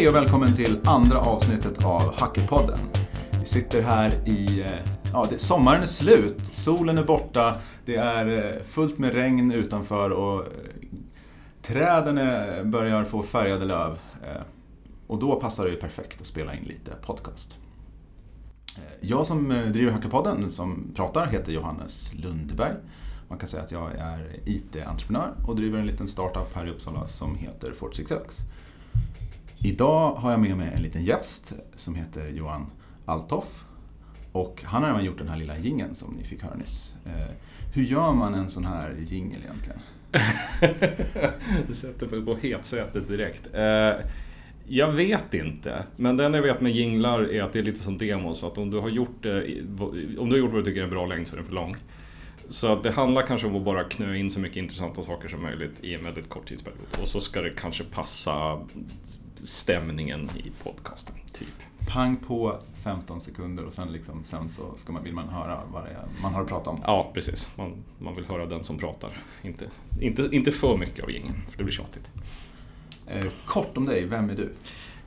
Hej och välkommen till andra avsnittet av Hackerpodden. Vi sitter här i, eh, ja, det, sommaren är slut, solen är borta, det är eh, fullt med regn utanför och eh, träden är, börjar få färgade löv. Och då passar det ju perfekt att spela in lite podcast. Jag som driver Hackerpodden, som pratar, heter Johannes Lundberg. Man kan säga att jag är IT-entreprenör och driver en liten startup här i Uppsala som heter Fort66. Idag har jag med mig en liten gäst som heter Johan Altoff. Och han har även gjort den här lilla gingen som ni fick höra nyss. Eh, hur gör man en sån här jingel egentligen? du sätter mig på hetsätet direkt. Eh, jag vet inte, men det enda jag vet med jinglar är att det är lite som demos. Att om du har gjort, eh, om du har gjort vad du tycker är en bra längd så är den för lång. Så att det handlar kanske om att bara knö in så mycket intressanta saker som möjligt i en väldigt kort tidsperiod. Och så ska det kanske passa stämningen i podcasten, typ. Pang på 15 sekunder och sen, liksom, sen så ska man, vill man höra vad det är man har att prata om. Ja, precis. Man, man vill höra den som pratar. Inte, inte, inte för mycket av gängen, för det blir tjatigt. Eh, kort om dig, vem är du?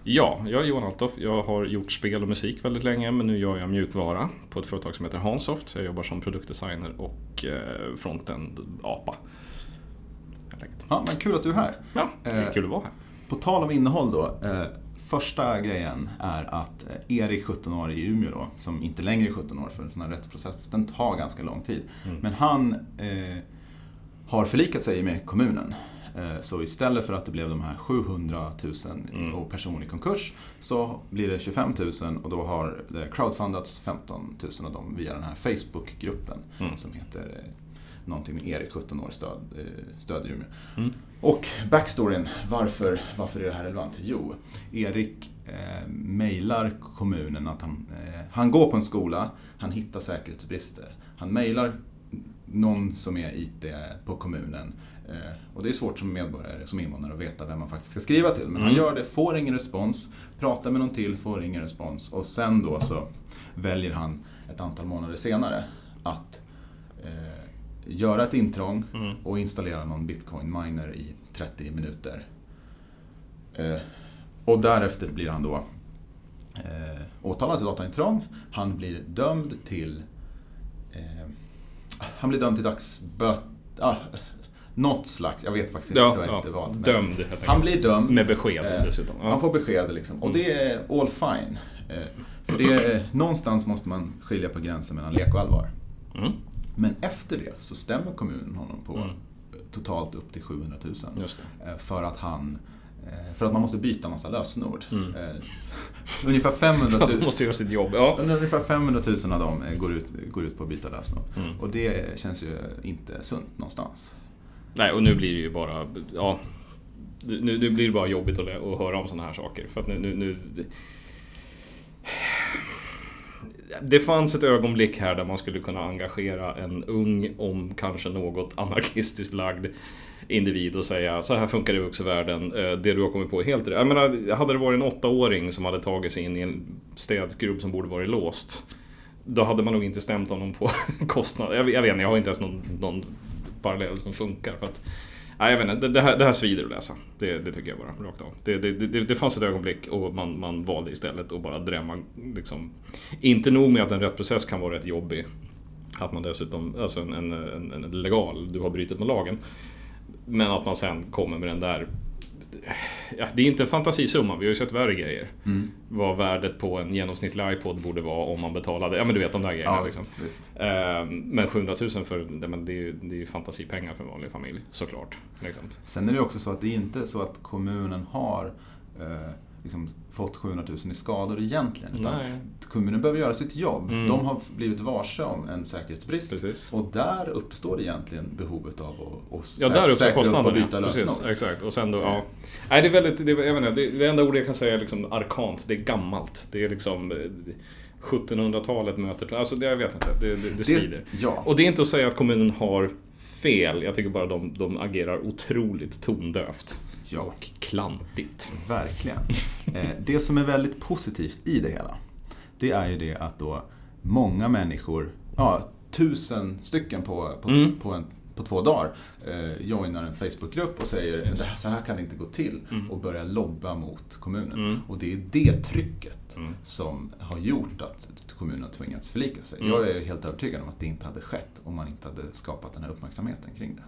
Ja, jag är Johan Altoff. Jag har gjort spel och musik väldigt länge men nu gör jag mjukvara på ett företag som heter Hansoft. Jag jobbar som produktdesigner och eh, frontend apa. Ja, men kul att du är här. Ja, det är eh, kul att vara här. På tal om innehåll då. Eh, första grejen är att Erik, 17 år i Umeå då, som inte längre är 17 år för en sån här rättsprocess, den tar ganska lång tid. Mm. Men han eh, har förlikat sig med kommunen. Eh, så istället för att det blev de här 700 000 mm. och person i konkurs så blir det 25 000 och då har det crowdfundats 15 000 av dem via den här Facebookgruppen mm. som heter eh, någonting med Erik, 17 år, stöd, eh, stöd Umeå. Mm. Och backstoryn, varför, varför är det här relevant? Jo, Erik eh, mejlar kommunen att han, eh, han går på en skola, han hittar säkerhetsbrister. Han mejlar någon som är IT på kommunen Eh, och det är svårt som medborgare, som invånare att veta vem man faktiskt ska skriva till. Men mm. han gör det, får ingen respons, pratar med någon till, får ingen respons. Och sen då så väljer han ett antal månader senare att eh, göra ett intrång mm. och installera någon bitcoin miner i 30 minuter. Eh, och därefter blir han då eh, åtalad för dataintrång. Han blir dömd till eh, han blir dömd till dagsböter, ah, något slags, jag vet faktiskt ja, ja, inte vad. Dömd Han blir dömd. Med besked eh, dessutom. Ja. Han får besked liksom. Och mm. det är all fine. Eh, för det är, någonstans måste man skilja på gränsen mellan lek och allvar. Mm. Men efter det så stämmer kommunen honom på mm. totalt upp till 700 000. Eh, för att han eh, för att man måste byta massa lösenord. Mm. Eh, ungefär 500 000, man måste göra sitt jobb, ja. ungefär 500 000 av dem går ut, går ut på att byta lösenord. Mm. Och det känns ju inte sunt någonstans. Nej, och nu blir det ju bara, ja, nu, nu blir det bara jobbigt att, att höra om sådana här saker. För att nu, nu, nu, det fanns ett ögonblick här där man skulle kunna engagera en ung, om kanske något anarkistiskt lagd individ och säga så här funkar det i vuxenvärlden. Eh, det du har kommit på är helt rätt. Jag menar, hade det varit en åttaåring som hade tagit sig in i en städskrubb som borde varit låst. Då hade man nog inte stämt honom på kostnad. Jag, jag vet inte, jag har inte ens någon, någon parallell som funkar. För att, nej, jag vet inte, det, här, det här svider att läsa. Det, det tycker jag bara, rakt av. Det, det, det, det fanns ett ögonblick och man, man valde istället att bara drämma. Liksom, inte nog med att en rättsprocess kan vara rätt jobbig. Att man dessutom, alltså en, en, en, en legal, du har brutit mot lagen. Men att man sen kommer med den där ja, det är inte en fantasisumma, vi har ju sett värre grejer. Mm. Vad värdet på en genomsnittlig iPod borde vara om man betalade, ja men du vet de där grejerna. Ja, liksom. visst, visst. Ehm, men 700 000 för, det, men det, är ju, det är ju fantasipengar för en vanlig familj, såklart. Liksom. Sen är det också så att det är inte så att kommunen har eh, liksom fått 700 000 i skador egentligen. Utan kommunen behöver göra sitt jobb. Mm. De har blivit varse om en säkerhetsbrist. Precis. Och där uppstår egentligen behovet av att, att ja, där säkra upp och byta lösenord. Exakt. Och sen då, ja. Nej, det är väldigt, det, jag menar, det, det enda ordet jag kan säga är liksom arkant. Det är gammalt. Det är liksom 1700-talet eh, möter... Alltså det, jag vet inte, det, det, det svider. Ja. Och det är inte att säga att kommunen har fel. Jag tycker bara de, de agerar otroligt tondövt. Ja. Och klantigt. Verkligen. Eh, det som är väldigt positivt i det hela, det är ju det att då många människor, ja, tusen stycken på, på, mm. på, en, på två dagar eh, joinar en Facebookgrupp och säger yes. så här kan det inte gå till mm. och börjar lobba mot kommunen. Mm. Och det är det trycket mm. som har gjort att kommunen har tvingats förlika sig. Mm. Jag är helt övertygad om att det inte hade skett om man inte hade skapat den här uppmärksamheten kring det.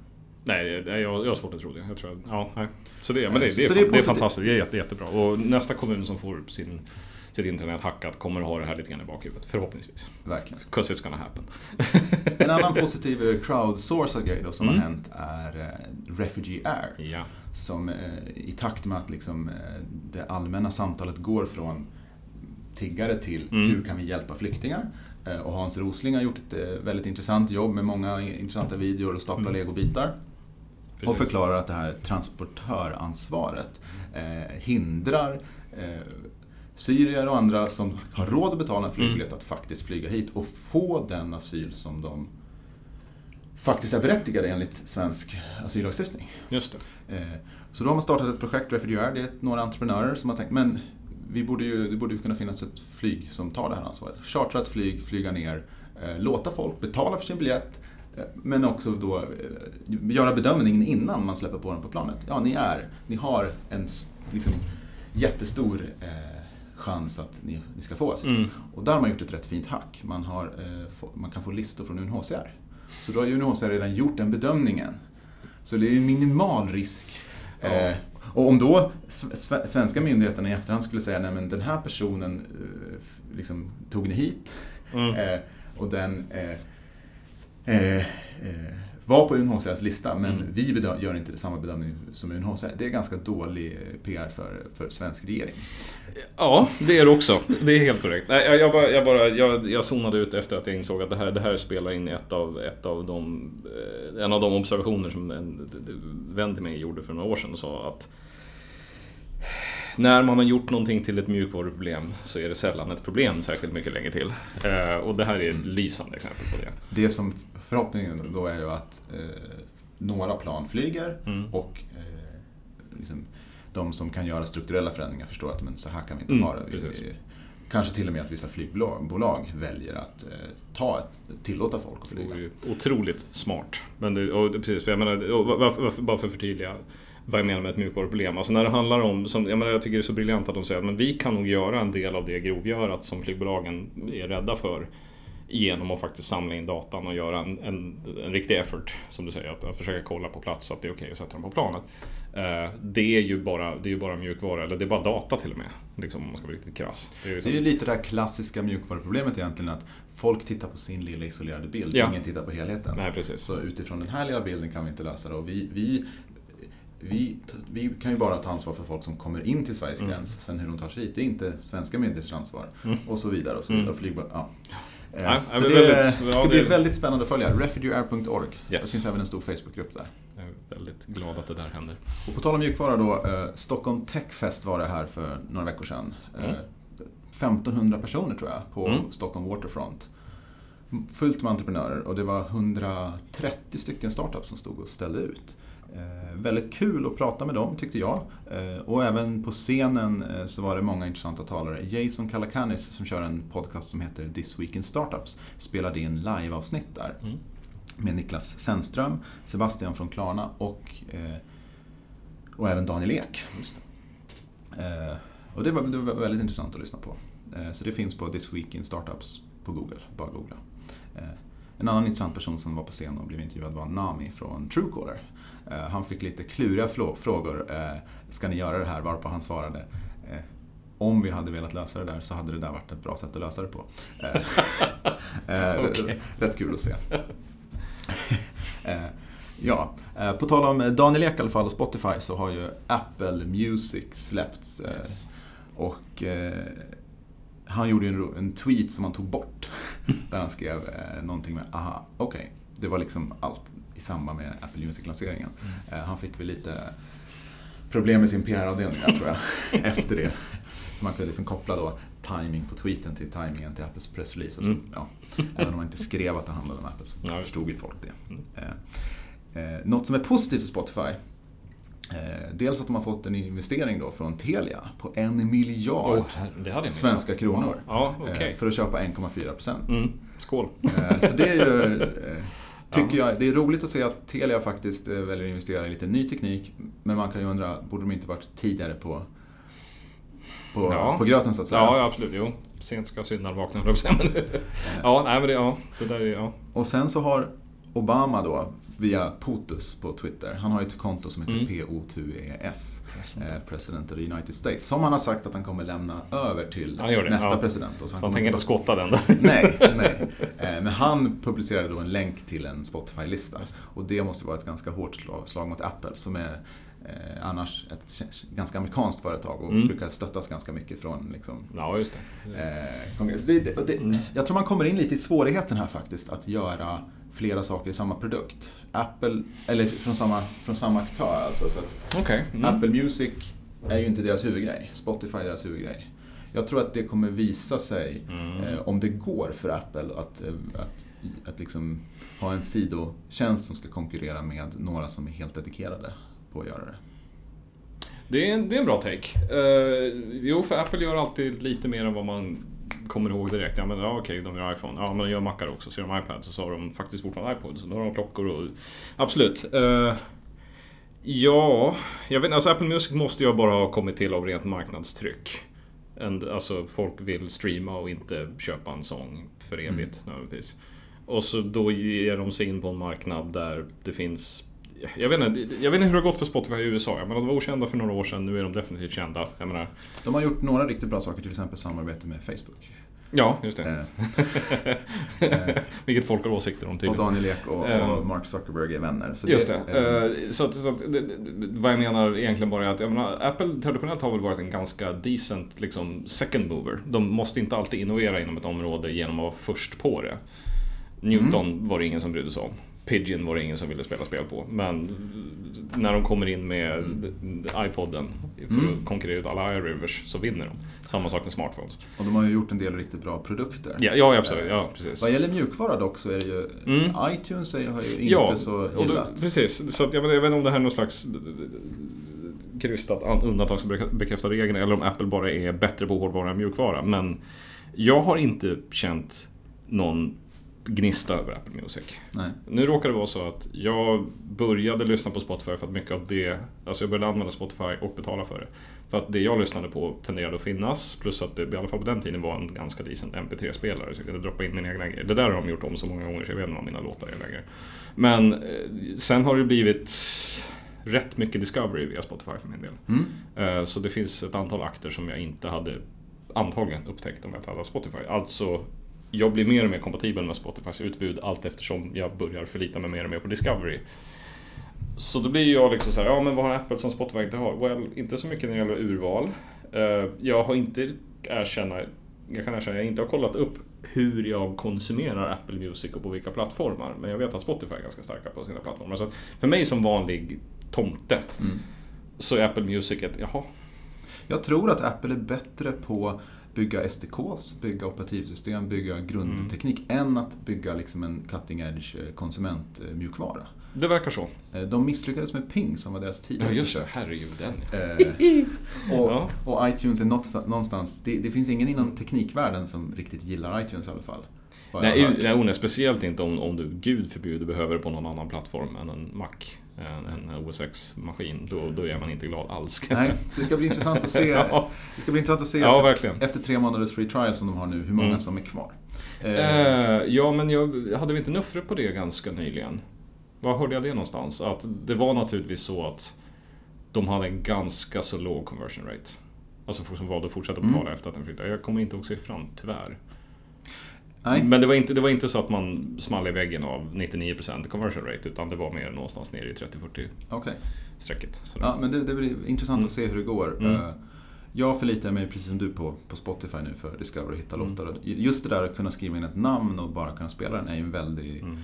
Nej, jag, jag har svårt att tro det. Jag tror, ja, nej. Så det, men det, det, är, det, är, det är fantastiskt, det är jätte, jättebra. Och nästa kommun som får sin sitt internet hackat kommer att ha det här lite grann i bakhuvudet. Förhoppningsvis. Verkligen. Cause it's gonna happen. en annan positiv eh, crowdsourcad grej då som mm. har hänt är eh, Refugee Air. Ja. Som eh, i takt med att liksom, det allmänna samtalet går från tiggare till mm. hur kan vi hjälpa flyktingar? Och Hans Rosling har gjort ett väldigt intressant jobb med många intressanta videor och staplar mm. legobitar. Precis. Och förklarar att det här transportöransvaret eh, hindrar eh, syrier och andra som har råd att betala en flygbiljett mm. att faktiskt flyga hit och få den asyl som de faktiskt är berättigade enligt svensk asyllagstiftning. Just det. Eh, så då har man startat ett projekt, Refugee det är några entreprenörer som har tänkt, men vi borde ju, det borde ju kunna finnas ett flyg som tar det här ansvaret. Chartra ett flyg, flyga ner, eh, låta folk betala för sin biljett, men också då göra bedömningen innan man släpper på dem på planet. Ja, ni är, ni har en liksom, jättestor chans att ni, ni ska få asyl. Mm. Och där har man gjort ett rätt fint hack. Man, har, eh, få, man kan få listor från UNHCR. Så då har UNHCR redan gjort den bedömningen. Så det är en minimal risk. Ja. Eh, och om då svenska myndigheterna i efterhand skulle säga nej men den här personen eh, liksom, tog ni hit mm. eh, och den eh, eh, eh, var på UNHCRs lista, men mm. vi gör inte samma bedömning som UNHCR. Det är ganska dålig PR för, för svensk regering. Ja, det är det också. Det är helt korrekt. Jag, jag, bara, jag, bara, jag, jag zonade ut efter att jag insåg att det här, det här spelar in i ett av, ett av de, eh, en av de observationer som en vän till mig gjorde för några år sedan och sa att när man har gjort någonting till ett mjukvaruproblem så är det sällan ett problem särskilt mycket länge till. Eh, och det här är ett lysande exempel på det. Det som förhoppningen då är ju att eh, några plan flyger mm. och eh, liksom, de som kan göra strukturella förändringar förstår att men så här kan vi inte mm, ha det. Kanske till och med att vissa flygbolag väljer att eh, ta ett, tillåta folk att flyga. Otroligt smart. Men det, och, precis, för jag menar, och, varför, varför, bara för att förtydliga vad jag menar med ett mjukvaruproblem. Alltså när det handlar om, som, jag, menar, jag tycker det är så briljant att de säger att men vi kan nog göra en del av det grovgörat som flygbolagen är rädda för genom att faktiskt samla in datan och göra en, en, en riktig effort, som du säger, att, att försöka kolla på plats så att det är okej okay att sätta dem på planet. Eh, det är ju bara, det är bara mjukvara, eller det är bara data till och med, liksom, om man ska vara riktigt krass. Det är ju, det är ju lite det här klassiska mjukvaruproblemet egentligen, att folk tittar på sin lilla isolerade bild, ja. ingen tittar på helheten. Nej, precis. Så utifrån den här lilla bilden kan vi inte lösa det. Och vi, vi vi, vi, kan ju bara ta ansvar för folk som kommer in till Sveriges mm. gräns. Sen hur de tar sig hit, det är inte svenska myndigheters ansvar. Mm. Och så vidare. Och så vidare. Mm. Flygbolag, ja. Ja, så det väldigt, ska bli väldigt spännande att följa. Refugeeair.org. Yes. Det finns även en stor Facebookgrupp där. Jag är väldigt glad att det där händer. Och på tal om mjukvara då. Eh, Stockholm Techfest var det här för några veckor sedan. Mm. 1500 personer tror jag på mm. Stockholm Waterfront. Fullt med entreprenörer och det var 130 stycken startups som stod och ställde ut. Eh, väldigt kul att prata med dem tyckte jag. Eh, och även på scenen eh, så var det många intressanta talare. Jason Calacanis som kör en podcast som heter This Week in Startups spelade in liveavsnitt där. Mm. Med Niklas Sennström, Sebastian från Klarna och, och även Daniel Ek. Och det var, det var, väldigt intressant att lyssna på. Så det finns på This Week in Startups på Google, bara googla. En annan intressant person som var på scen och blev intervjuad var Nami från Truecaller han fick lite kluriga frågor. Eh, ska ni göra det här? Varpå han svarade eh, om vi hade velat lösa det där så hade det där varit ett bra sätt att lösa det på. okay. Rätt kul att se. ja, på tal om Daniel Ek i alla fall och Spotify så har ju Apple Music släppts. Yes. Och han gjorde en, en tweet som han tog bort. där han skrev någonting med aha, okej. Okay. Det var liksom allt i samband med Apple Music-lanseringen. Mm. Han fick väl lite problem med sin PR-avdelning tror jag, efter det. man kunde liksom koppla då timing på tweeten till timingen till Apples pressrelease. Mm. Ja, även om man inte skrev att det handlade om Apple så ja. förstod ju folk det. Mm. Eh, eh, något som är positivt för Spotify Eh, dels att de har fått en investering då från Telia på en miljard oh, svenska kronor. Ja, okay. eh, för att köpa 1,4 procent. Mm. Skål! Så det är ju tycker jag. Det är roligt att se att Telia faktiskt eh, väljer att investera i lite ny teknik. Men man kan ju undra, borde de inte varit tidigare på, på, Ja. på gröten så att säga? Ja, absolut. Jo. Sent ska syndaren vakna. Men- Ja, nej men det, ja, det där är, ja. Och sen så har Obama då, via POTUS på Twitter, han har ju ett konto som heter Mm. PO2ES, eh, President of the United States, som han har sagt att han kommer lämna över till Han nästa ja. president. Och så Han kommer tänker inte skotta den då. Nej, nej. Eh, Men han publicerade då en länk till en Spotify-lista. Och det måste vara ett ganska hårt slag, slag mot Apple som är eh, annars ett ganska amerikanskt företag och Mm. brukar stöttas ganska mycket från liksom, Ja, just det. eh, det, det, det, Mm. Jag tror man kommer in lite i svårigheten här faktiskt att göra flera saker i samma produkt. Apple, eller från samma, från samma aktör alltså. Så att Okej. Mm. Apple Music är ju inte deras huvudgrej. Spotify är deras huvudgrej. Jag tror att det kommer visa sig Mm. eh, om det går för Apple att, eh, att, att liksom ha en sidotjänst som ska konkurrera med några som är helt dedikerade på att göra det. Det är, en, det är en bra take. Eh, jo, för Apple gör alltid lite mer än vad man kommer ihåg direkt. Ja, men ja, okej, de gör iPhone. Ja, men de gör Macar också. Så gör de iPad. Så, så har de faktiskt fortfarande iPod. Så då har de klockor och... Absolut. Eh, ja, jag vet. Alltså Apple Music måste jag bara ha kommit till av rent marknadstryck. En, alltså folk vill streama och inte köpa en sång för evigt nödvändigtvis. Och så då ger de sig in på en marknad där det finns jag vet, inte, jag vet inte hur det har gått för Spotify i USA. Jag menar, de var okända för några år sedan, nu är de definitivt kända. Jag menar, De har gjort några riktigt bra saker, till exempel samarbete med Facebook. Ja, just det. Eh, Vilket folk har åsikter om och tydligen. Daniel Ek och, Eh, och Mark Zuckerberg är vänner. Så Just det. eh, Eh, Så, så det- det- vad jag menar egentligen bara är att menar, Apple traditionellt har väl varit en ganska decent liksom, second mover. De måste inte alltid innovera inom ett område genom att vara först på det. Newton var det ingen som brydde sig om. Pigeon var det ingen som ville spela spel på. Men när de kommer in med iPoden för Mm. att konkurrera ut alla iRivers så vinner de. Samma sak med smartphones. och de har ju gjort en del riktigt bra produkter. Ja, ja absolut. Ja, precis. Vad gäller mjukvara dock så är det ju, Mm. iTunes har ju inte Ja, så och då, gillat. precis. Så att jag, vet, jag vet inte om det här är någon slags krystat an- undantagsbekräftad regel eller om Apple bara är bättre på hårdvara än mjukvara. Men jag har inte känt någon gnista över Apple Music. Nej. Nu råkar det vara så att jag började lyssna på Spotify för att mycket av det, alltså jag började använda Spotify och betala för det. För att det jag lyssnade på tenderade att finnas, plus att det i alla fall på den tiden var en ganska decent MP3-spelare så jag kunde droppa in mina egna grejer. Det där har de gjort om så många gånger så jag vet inte vad mina låtar är längre. Men eh, sen har det blivit rätt mycket Discovery via Spotify för min del. Mm. Eh, Så det finns ett antal akter som jag inte hade antagligen upptäckt om jag inte hade Spotify. Alltså, jag blir mer och mer kompatibel med Spotifys utbud allt eftersom jag börjar förlita mig mer och mer på Discovery. Så då blir jag liksom så här, ja men vad har Apple som Spotify inte har? Well, inte så mycket när det gäller urval. Eh, Jag har inte erkänna, jag kan erkänna, jag inte har kollat upp hur jag konsumerar Apple Music och på vilka plattformar. Men jag vet att Spotify är ganska starka på sina plattformar. Så för mig som vanlig tomte Mm. så är Apple Music ett, jaha, Jag tror att Apple är bättre på bygga SDKs, bygga operativsystem, bygga grundteknik än att bygga liksom en cutting edge eh, konsumentmjukvara. det verkar så. Eh, De misslyckades med Ping som var deras Ja tidigare just det, herregud den. Eh, och, Ja. och iTunes är någonstans, någonstans det, det finns ingen inom teknikvärlden som riktigt gillar iTunes i alla fall. Nej, nej, nej, speciellt inte om, om du, gud förbjuder, behöver det på någon annan plattform än en Mac. En, en OS X-maskin. Då, då är man inte glad alls. kan Nej, så det ska bli intressant att se, Ja. det ska bli intressant att se Ja, efter, verkligen. efter tre månaders free trial som de har nu, hur många Mm. som är kvar. Eh, Eh, ja, men jag hade vi inte Nuffre på det ganska nyligen? Var hörde jag det någonstans? Att det var naturligtvis så att de hade en ganska så låg conversion rate. Alltså folk som valde att fortsätta betala Mm. efter att den flyttade. Jag kommer inte ihåg siffran, tyvärr. Nej, Men det var, inte, det var inte så att man small i väggen av 99% conversion rate, utan det var mer någonstans ner i 30-40 okej. strecket. Ja, men det, det blir intressant Mm. att se hur det går. Mm. Eh, Jag förlitar mig precis som du på, på Spotify nu för Discover och hitta Mm. låtar. Just det där att kunna skriva in ett namn och bara kunna spela den är ju en väldigt... Mm.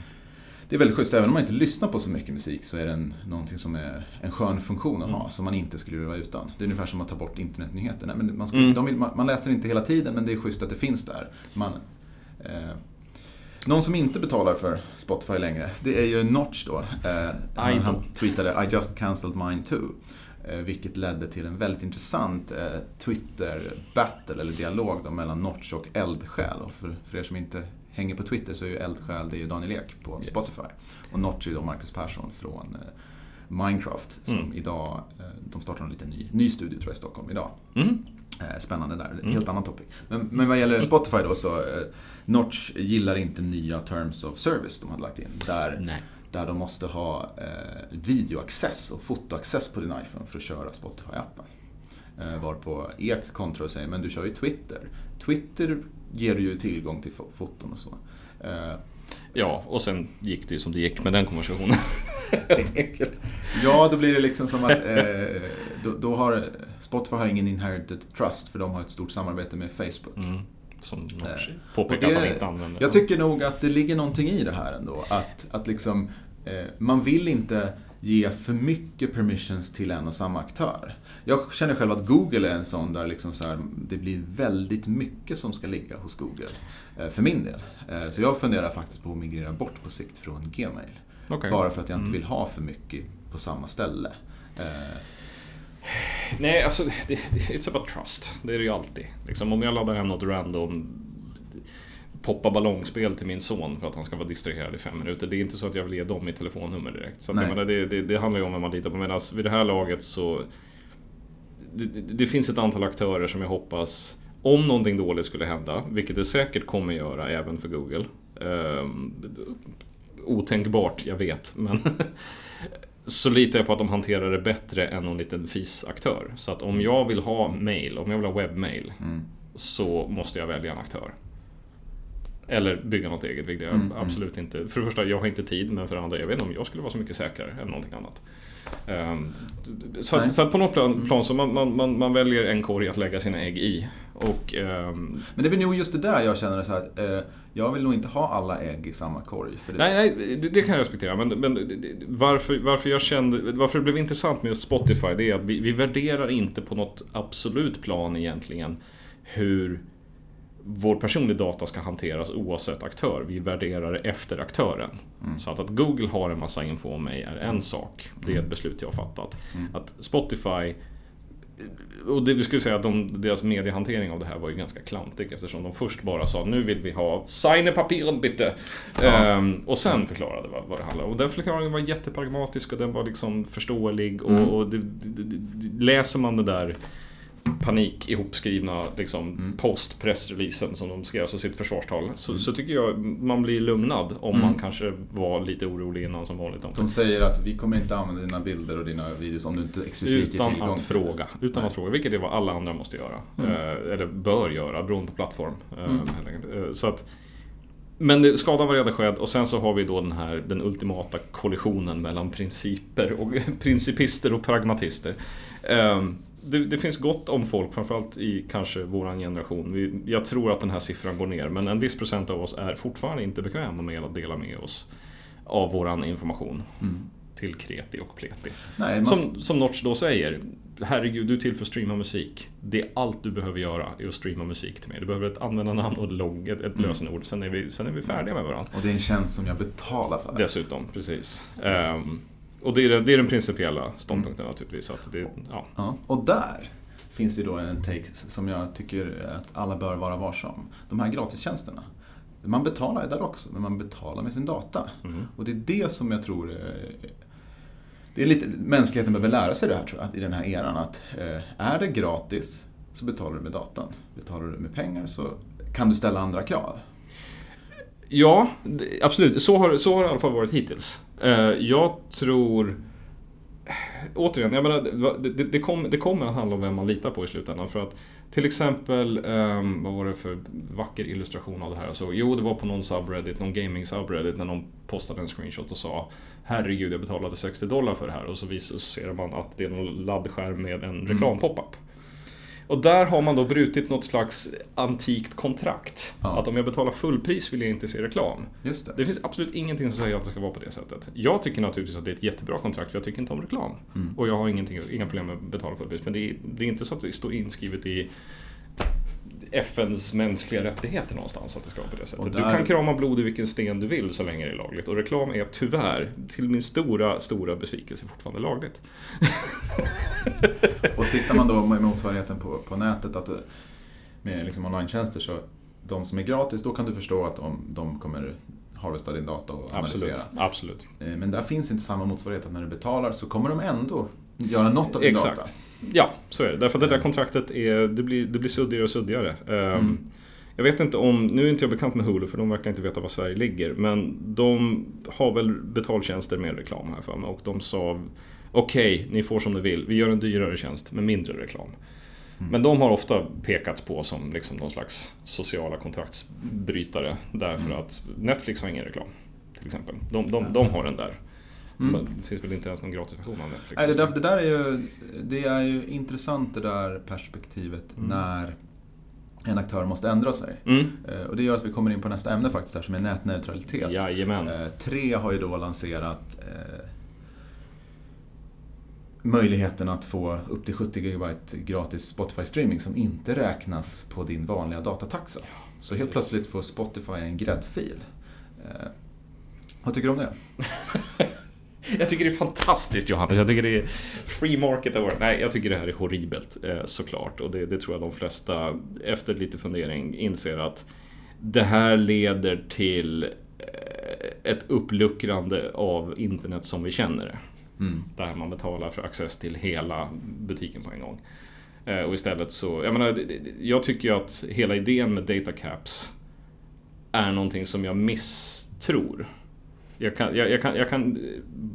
Det är väldigt schysst. Även om man inte lyssnar på så mycket musik så är det en, någonting som är en skön funktion att ha. Mm. Som man inte skulle vara utan. Det är ungefär som att ta bort internetnyheter. Nej, men man, ska, Mm. de man, läser inte hela tiden men det är schysst att det finns där. Man, någon som inte betalar för Spotify längre, det är ju Notch då. Eh, han tweetade I just cancelled mine too. Eh, vilket ledde till en väldigt intressant eh, Twitter-battle eller dialog då, mellan Notch och Eldsjäl. Och för, för er som inte hänger på Twitter så är ju eldsjäl det är ju Daniel Ek på Yes. Spotify. Och Notch är då Marcus Persson från eh, Minecraft som Mm. idag, eh, de startar en liten ny, ny studio tror jag i Stockholm idag. Mm. Eh, Spännande där, Mm. helt annan topic. Men, men vad gäller Spotify då så, eh, Notch gillar inte nya terms of service de hade lagt in. Där, Nej. där de måste ha eh, videoaccess och fotoaccess på din iPhone för att köra Spotify-appen. Eh, varpå Ek kontrar och säger, men du kör ju Twitter. Twitter ger ju tillgång till fo- foton och så. Eh, Ja, och sen gick det ju som det gick med den konversationen. ja, då blir det liksom som att eh, då, då har Spotify har ingen inherited trust för de har ett stort samarbete med Facebook. Mm. Som Notch Eh, påpekar det- att han inte använder. Jag tycker nog att det ligger någonting i det här ändå. Att, att liksom, eh, man vill inte ge för mycket permissions till en och samma aktör. Jag känner själv att Google är en sån där liksom så här, det blir väldigt mycket som ska ligga hos Google. Eh, för min del. Så jag funderar faktiskt på att migrera bort på sikt från Gmail. Okej. Bara för att jag inte Mm. vill ha för mycket på samma ställe. Nej, alltså det, det, it's about trust. Det är det ju alltid. Liksom, om jag laddar hem något random poppa ballongspel till min son för att han ska vara distraherad i fem minuter. Det är inte så att jag vill ge dem mitt telefonnummer direkt. Så att, menar, det, det, det handlar ju om vem man litar på. Medan vid det här laget så... Det, det, det finns ett antal aktörer som jag hoppas, om någonting dåligt skulle hända, vilket det säkert kommer göra även för Google. Um, otänkbart, jag vet, men så litar jag på att de hanterar det bättre än någon liten fisaktör. Så att om jag vill ha mail, om jag vill ha webbmail, mm. så måste jag välja en aktör. Eller bygga något eget, vilket jag Mm, absolut inte... För det första, jag har inte tid, men för det andra, jag vet inte om jag skulle vara så mycket säkrare än någonting annat. Ehm, så, att, så att på något plan, Mm. plan så man, man, man, man väljer en korg att lägga sina ägg i. Och ehm, Men det är väl nog just det där jag känner så här att eh, jag vill nog inte ha alla ägg i samma korg. För det, Nej, nej det, det kan jag respektera. Men, men det- varför, varför, jag kände, varför det blev intressant med just Spotify, det är att vi, vi värderar inte på något absolut plan egentligen hur vår personliga data ska hanteras oavsett aktör. Vi värderar det efter aktören. Mm. Så att, att Google har en massa info om mig är en sak. Det är ett beslut jag har fattat. Mm. Att Spotify och det vi skulle säga att de, deras mediehantering av det här var ju ganska klantig eftersom de först bara sa nu vill vi ha signa papiren bitte. Ja. Ehm, och sen förklarade vad, vad det handlade om. Och den förklaringen var jättepragmatisk och den var liksom förståelig. Och, Mm. och det, det, läser man det där panik ihopskrivna liksom, Mm. post-pressreleasen som de skrev, alltså sitt försvarstal. Så, så tycker jag man blir lugnad om Mm. man kanske var lite orolig innan som vanligt. De säger att vi kommer inte använda dina bilder och dina videos om du inte explicit ger tillgång att till fråga. Utan Nej. att fråga, vilket är vad alla andra måste göra. Mm. Eh, eller bör göra, beroende på plattform. Eh, Mm. Eh, så att, men det, skadan var redan skedd och sen så har vi då den här den ultimata kollisionen mellan principer och principister och pragmatister. Eh, det, det finns gott om folk, framförallt i kanske våran generation. Vi, jag tror att den här siffran går ner, men en viss procent av oss är fortfarande inte bekväma med att dela med oss av våran information Mm. till kreti och pleti. Nej, man, Som, som Notch då säger, herregud du är till för att streama musik. Det är allt du behöver göra är att streama musik till mig. Du behöver ett användarnamn och ett logg, ett, ett Mm. lösenord. Sen är, vi, sen är vi färdiga med varandra. och det är en tjänst som jag betalar för. Dessutom, precis. Ehm, och det är, det är den principiella ståndpunkten Mm. naturligtvis. Att det, ja. Ja, och där finns det då en take som jag tycker att alla bör vara varsom. De här gratistjänsterna. Man betalar där också, men man betalar med sin data. Mm. Och det är det som jag tror eh, det är lite, mänskligheten behöver lära sig det här tror jag, i den här eran. Att eh, är det gratis så betalar du med datan. Betalar du med pengar så kan du ställa andra krav. Ja, absolut. Så har, så har det i alla fall varit hittills. Eh, jag tror... Återigen, jag menar, det, det, det, kom, det kommer att handla om vem man litar på i slutändan. För att till exempel, ehm, vad var det för vacker illustration av det här? Alltså, jo, det var på någon subreddit, någon gaming subreddit, när någon postade en screenshot och sa Herregud, jag betalade 60 dollar för det här. Och så, visar, så ser man att det är någon laddskärm med en reklam-pop-up. Och där har man då brutit något slags antikt kontrakt. Ja. Att om jag betalar fullpris vill jag inte se reklam. Just det. Det finns absolut ingenting som säger att det ska vara på det sättet. Jag tycker naturligtvis att det är ett jättebra kontrakt för jag tycker inte om reklam. Mm. Och jag har ingenting, inga problem med att betala fullpris. Men det är, det är inte så att det står inskrivet i FNs mänskliga rättigheter någonstans att det ska vara på det sättet. Och Du där- kan krama blod i vilken sten du vill så länge det är lagligt. Och reklam är tyvärr, till min stora, stora besvikelse, fortfarande lagligt. Och tittar man då med motsvarigheten på, på nätet, att, med liksom online-tjänster så de som är gratis, då kan du förstå att de, de kommer harvesta din data och analysera. Absolut. Absolut. Eh, Men där finns inte samma motsvarighet att när du betalar så kommer de ändå göra något av din Exakt. data. Ja, så är det. Därför att det där kontraktet är, det blir, det blir suddigare och suddigare. Ehm, Mm. Jag vet inte om, nu är inte jag bekant med Hulu för de verkar inte veta var Sverige ligger. Men de har väl betaltjänster med reklam här för mig. Och de sa Okej, ni får som ni vill. Vi gör en dyrare tjänst med mindre reklam. Men de har ofta pekats på som liksom någon slags sociala kontraktsbrytare. Därför att Netflix har ingen reklam. Till exempel. De, de, de har den där. Mm. Det finns väl inte ens någon gratisversion av Netflix. Nej, det, där, det där är ju, det är ju intressant det där perspektivet när en aktör måste ändra sig. Mm. Eh, Och det gör att vi kommer in på nästa ämne faktiskt här som är nätneutralitet. Jajamän. Eh, Tre har ju då lanserat eh, möjligheten att få upp till 70 GB gratis Spotify-streaming som inte räknas på din vanliga datataxa. Så helt plötsligt får Spotify en gräddfil. Eh, vad tycker du om det? Jag tycker det är fantastiskt Johannes. Jag tycker det är free market award. Nej, jag tycker det här är horribelt eh, såklart. Och det, det tror jag de flesta efter lite fundering inser att det här leder till eh, ett uppluckrande av internet som vi känner det. Mm. Där man betalar för access till hela butiken på en gång. Eh, Och istället så, jag menar, jag tycker ju att hela idén med data caps är någonting som jag misstror. Jag kan, jag, jag, kan, jag kan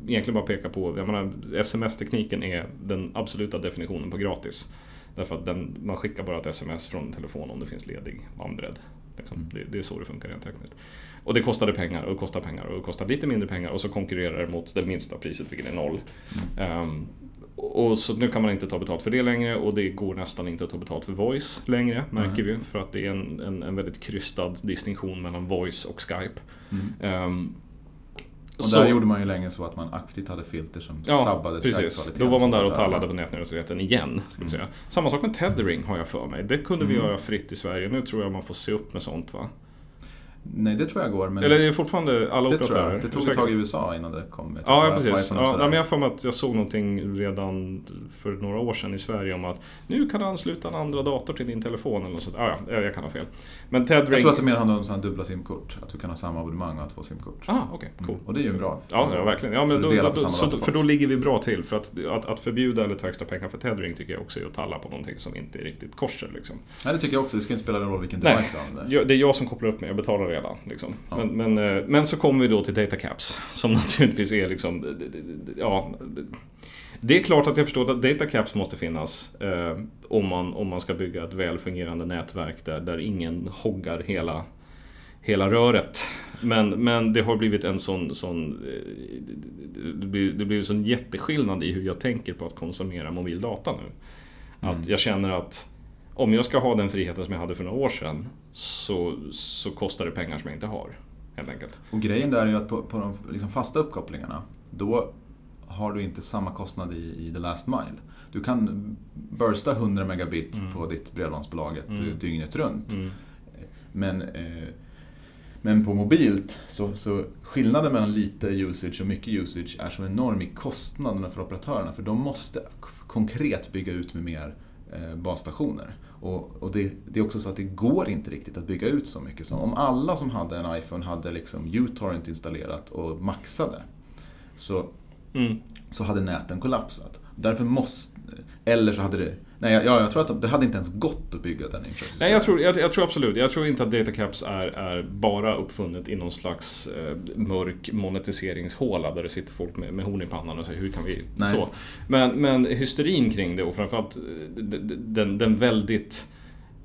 egentligen bara peka på, jag menar, sms-tekniken är den absoluta definitionen på gratis. Därför att den, man skickar bara ett sms från telefon om det finns ledig bandbredd. Liksom. Det, det är så det funkar rent tekniskt. Och det kostade pengar och det kostar pengar och det kostar lite mindre pengar och så konkurrerar det mot det minsta priset vilket är noll. Ehm, och så nu kan man inte ta betalt för det längre och det går nästan inte att ta betalt för voice längre märker vi. För att det är en, en, en väldigt krystad distinktion mellan voice och Skype. Ehm, Och så- där gjorde man ju länge så att man aktivt hade filter som Ja, sabbade precis. Då var man där och tallade på nätneutraliteten igen. Säga. Samma sak med tethering har jag för mig. Det kunde vi Mm. göra fritt i Sverige. Nu tror jag man får se upp med sånt va? Nej, det tror jag går. Men Eller är det fortfarande alla det tror operatörer? jag. Det tog ett tag i? USA innan det kom. Ja, tror ja precis. Ja, men jag har för mig att jag såg någonting redan för några år sedan i Sverige om att nu kan du ansluta en andra dator till din telefon eller något sånt. Ah, ja, jag kan ha fel. Men tethering... Jag tror att det mer handlar om sådana dubbla simkort. Att du kan ha samma abonnemang och ha två simkort. Ah, okej, cool. Mm. Och det är ju bra. Ja, ja, verkligen. Ja, men då, då, så, för då ligger vi bra till. För att, att, att förbjuda eller ta extra pengar för tethering tycker jag också är att talla på någonting som inte är riktigt korser. Liksom. Nej, det tycker jag också. Det ska inte spela någon roll vilken Nej, device du använder. det är jag som kopplar upp mig, jag betalar redan. Liksom. Ja. Men, men, eh, men så kommer vi då till data caps. Som naturligtvis är liksom, ja. Det är klart att jag förstår att data caps måste finnas. Eh, om, man, om man ska bygga ett väl fungerande nätverk där, där ingen hoggar hela, hela röret. Men, men det har blivit en sån, sån eh, det blir, det blir en sån jätteskillnad i hur jag tänker på att konsumera mobil data nu. Att jag känner att om jag ska ha den friheten som jag hade för några år sedan så, så kostar det pengar som jag inte har. Helt enkelt. Och grejen där är ju att på, på de liksom fasta uppkopplingarna, då har du inte samma kostnad i, i the last mile. Du kan bursta 100 megabit på ditt bredbandsbolag Mm. dygnet runt. Mm. Men, eh, men på mobilt, så, så skillnaden mellan lite usage och mycket usage är så enorm i kostnaderna för operatörerna. För de måste konkret bygga ut med mer eh, basstationer. Och, och det, det är också så att det går inte riktigt att bygga ut så mycket. Så om alla som hade en iPhone hade liksom uTorrent installerat och maxade så Mm. så hade näten kollapsat. Därför måste... Eller så hade det... Nej, ja, jag tror att det hade inte ens gått att bygga den infrastrukturen. Nej, jag tror, jag, jag tror absolut. Jag tror inte att data caps är, är bara uppfunnet i någon slags eh, mörk monetiseringshåla där det sitter folk med, med horn i pannan och säger hur kan vi Nej. så. Men, men hysterin kring det och framförallt eh, den, den väldigt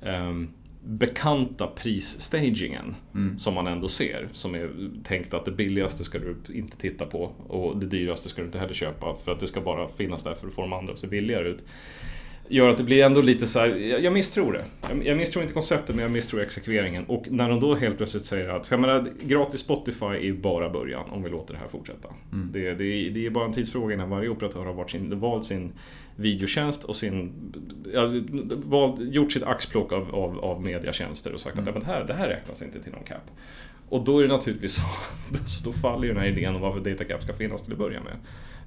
ehm, bekanta prisstagingen Mm. som man ändå ser. Som är tänkt att det billigaste ska du inte titta på och det dyraste ska du inte heller köpa för att det ska bara finnas där för att få de andra att se billigare ut. Gör att det blir ändå lite så här, jag, misstror det. Jag, jag misstror inte konceptet men jag misstror exekveringen. Och när de då helt plötsligt säger att, för jag menar, gratis Spotify är ju bara början om vi låter det här fortsätta. Mm. Det, det, är- det är bara en tidsfråga innan varje operatör har varit sin, valt sin videotjänst och sin, ja, valt, gjort sitt axplock av, av, av mediatjänster och sagt att ja, men det, här, det här räknas inte till någon cap. Och då är det naturligtvis så, så då faller ju den här idén om varför datacap ska finnas till att börja med.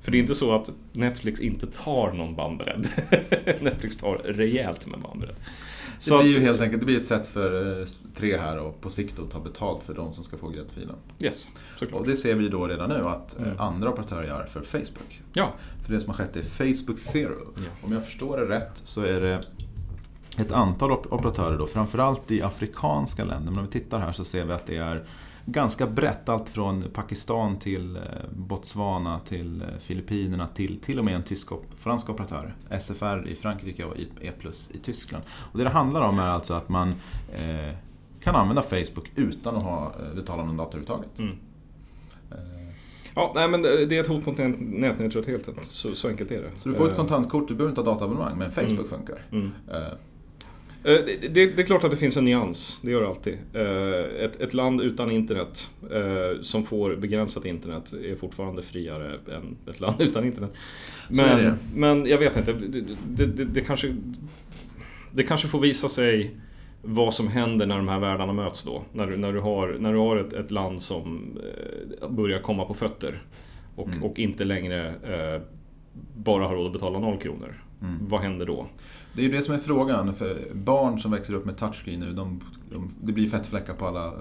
För det är inte så att Netflix inte tar någon bandbredd. Netflix tar rejält med bandbredd. det blir ju helt enkelt det blir ett sätt för eh, tre här och på sikt att ta betalt för de som ska få gräddfilen. Yes, såklart. Och det ser vi då redan nu att eh, Mm. andra operatörer gör för Facebook. Ja, För det som har skett är Facebook Zero. Ja. Om jag förstår det rätt så är det ett antal op- operatörer då, framförallt i afrikanska länder. Men om vi tittar här så ser vi att det är ganska brett. Allt från Pakistan till eh, Botswana till eh, Filippinerna till till och med en tysk och fransk operatör. SFR i Frankrike och E Plus i Tyskland. Och det det handlar om är alltså att man eh, kan använda Facebook utan att ha, eh, betala någon data överhuvudtaget. Mm. Eh, ja nej, men det är ett hot mot nät- nätneutraliteten. Så, så enkelt är det. Så du får ett Eh, kontantkort, du behöver inte ha dataabonnemang, men Facebook Mm. funkar. Mm. Eh, Det, det, det är klart att det finns en nyans, det gör det alltid. Eh, Ett, ett land utan internet, eh, som får begränsat internet, är fortfarande friare än ett land utan internet. Men, men jag vet inte, det, det, kanske, det kanske får visa sig vad som händer när de här världarna möts då. När du, när du har, när du har ett, ett land som börjar komma på fötter och, Mm. och inte längre bara har råd att betala noll kronor. Mm. Vad händer då? Det är ju det som är frågan. För barn som växer upp med touchscreen nu, de, de, det blir fettfläckar på alla,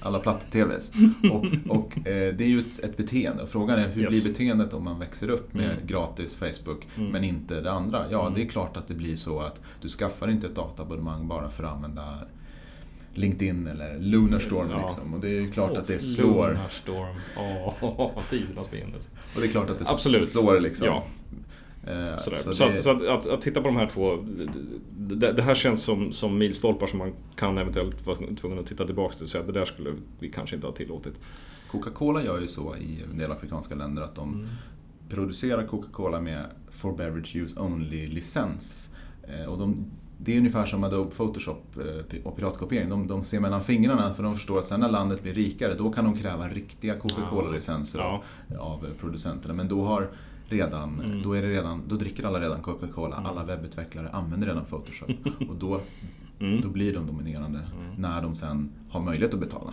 alla platt-TVs. Och, och eh, det är ju ett, ett beteende. Och frågan är hur Yes. blir beteendet om man växer upp med Mm. gratis Facebook, Mm. men inte det andra? Ja, Mm. det är klart att det blir så att du skaffar inte ett databonnemang bara för att använda LinkedIn eller Lunarstorm Ja. liksom. Och det är ju klart att det slår. Lunarstorm. Åh, tidernas fiender. Och det är klart att det Absolut. slår liksom. Ja. Eh, så Så, det- att, så att, att, att titta på de här två, det, det här känns som, som milstolpar som man kan eventuellt vara tvungen att titta tillbaka till och säga att det där skulle vi kanske inte ha tillåtit. Coca-Cola gör ju så i en del afrikanska länder att de producerar Coca-Cola med For Beverage Use Only-licens. Eh, och de, det är ungefär som Adobe Photoshop eh, och piratkopiering. De, de ser mellan fingrarna för de förstår att sen när landet blir rikare då kan de kräva riktiga Coca-Cola-licenser Ja. av, av producenterna. Men då har redan, Mm. då, är det redan, då dricker alla redan Coca-Cola. Alla webbutvecklare använder redan Photoshop. och då, Mm. då blir de dominerande när de sen har möjlighet att betala.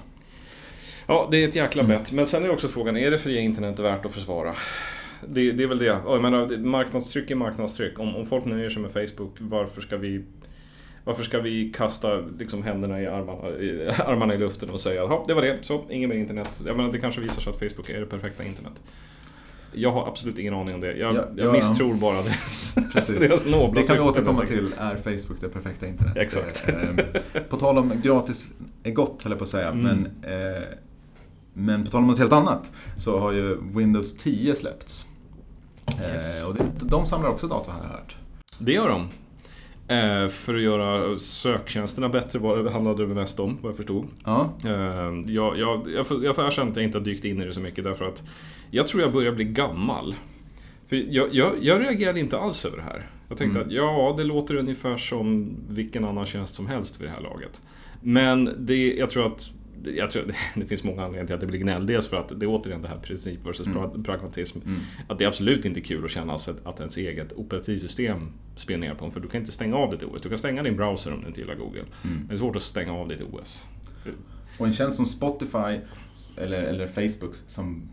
Ja, det är ett jäkla bett. Men sen är också frågan, är det fria internet värt att försvara? Det, det är väl det. Ja, Jag menar, marknadstryck är marknadstryck. Om, om folk nöjer sig med Facebook, varför ska vi varför ska vi kasta liksom, händerna i armarna, i armarna i luften och säga att det var det, så inget mer internet. Jag menar, det kanske visar sig att Facebook är det perfekta internet. Jag har absolut ingen aning om det. Jag, Ja, jag ja. misstror bara deras, Precis. deras nobla Det kan vi återkomma till. Är Facebook det perfekta internet? Exakt. Eh, På tal om gratis är gott, höll jag på att säga. Mm. Men, eh, men på tal om något helt annat så har ju Windows 10 släppts. Eh, Yes. och det, de samlar också data har jag hört. Det gör de. Eh, för att göra söktjänsterna bättre var det handlade det väl mest om, vad jag förstod. Ja, Eh, jag, jag, jag, får, jag får erkänna att jag inte har dykt in i det så mycket därför att jag tror jag börjar bli gammal. För jag, jag, jag reagerade inte alls över det här. Jag tänkte Mm. att ja, det låter ungefär som vilken annan tjänst som helst vid det här laget. Men det, jag tror att jag tror, det finns många anledningar till att det blir gnäll. Dels för att det är återigen det här princip versus Mm. pra- pragmatism. Mm. Att det är absolut inte kul att känna att ens eget operativsystem spionerar på en. För du kan inte stänga av ditt OS. Du kan stänga din browser om du inte gillar Google. Mm. Men det är svårt att stänga av ditt OS. Och en tjänst som Spotify eller, eller Facebook som,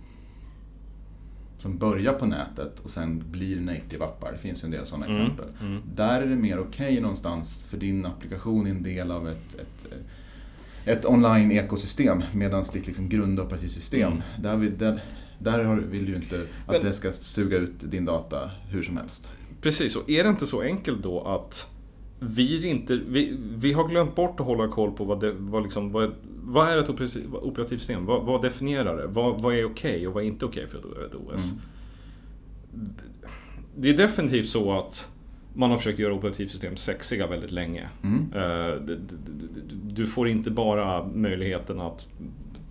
som börjar på nätet och sen blir native-appar. Det finns ju en del sådana Mm, exempel. mm. Där är det mer okej någonstans för din applikation är en del av ett, ett, ett online-ekosystem medan ditt liksom grundoperativsystem, Mm. där, vi, där, där vill du ju inte att Men- det ska suga ut din data hur som helst. Precis, och är det inte så enkelt då att vi inte, vi, vi har glömt bort att hålla koll på vad, det, vad, liksom, vad, vad är ett operativ- operativsystem? Vad, vad definierar det? Vad, vad är okej och vad är inte okej för ett, OS? Mm. Det är definitivt så att man har försökt göra operativsystem sexiga väldigt länge. Mm. Eh, Du får inte bara möjligheten att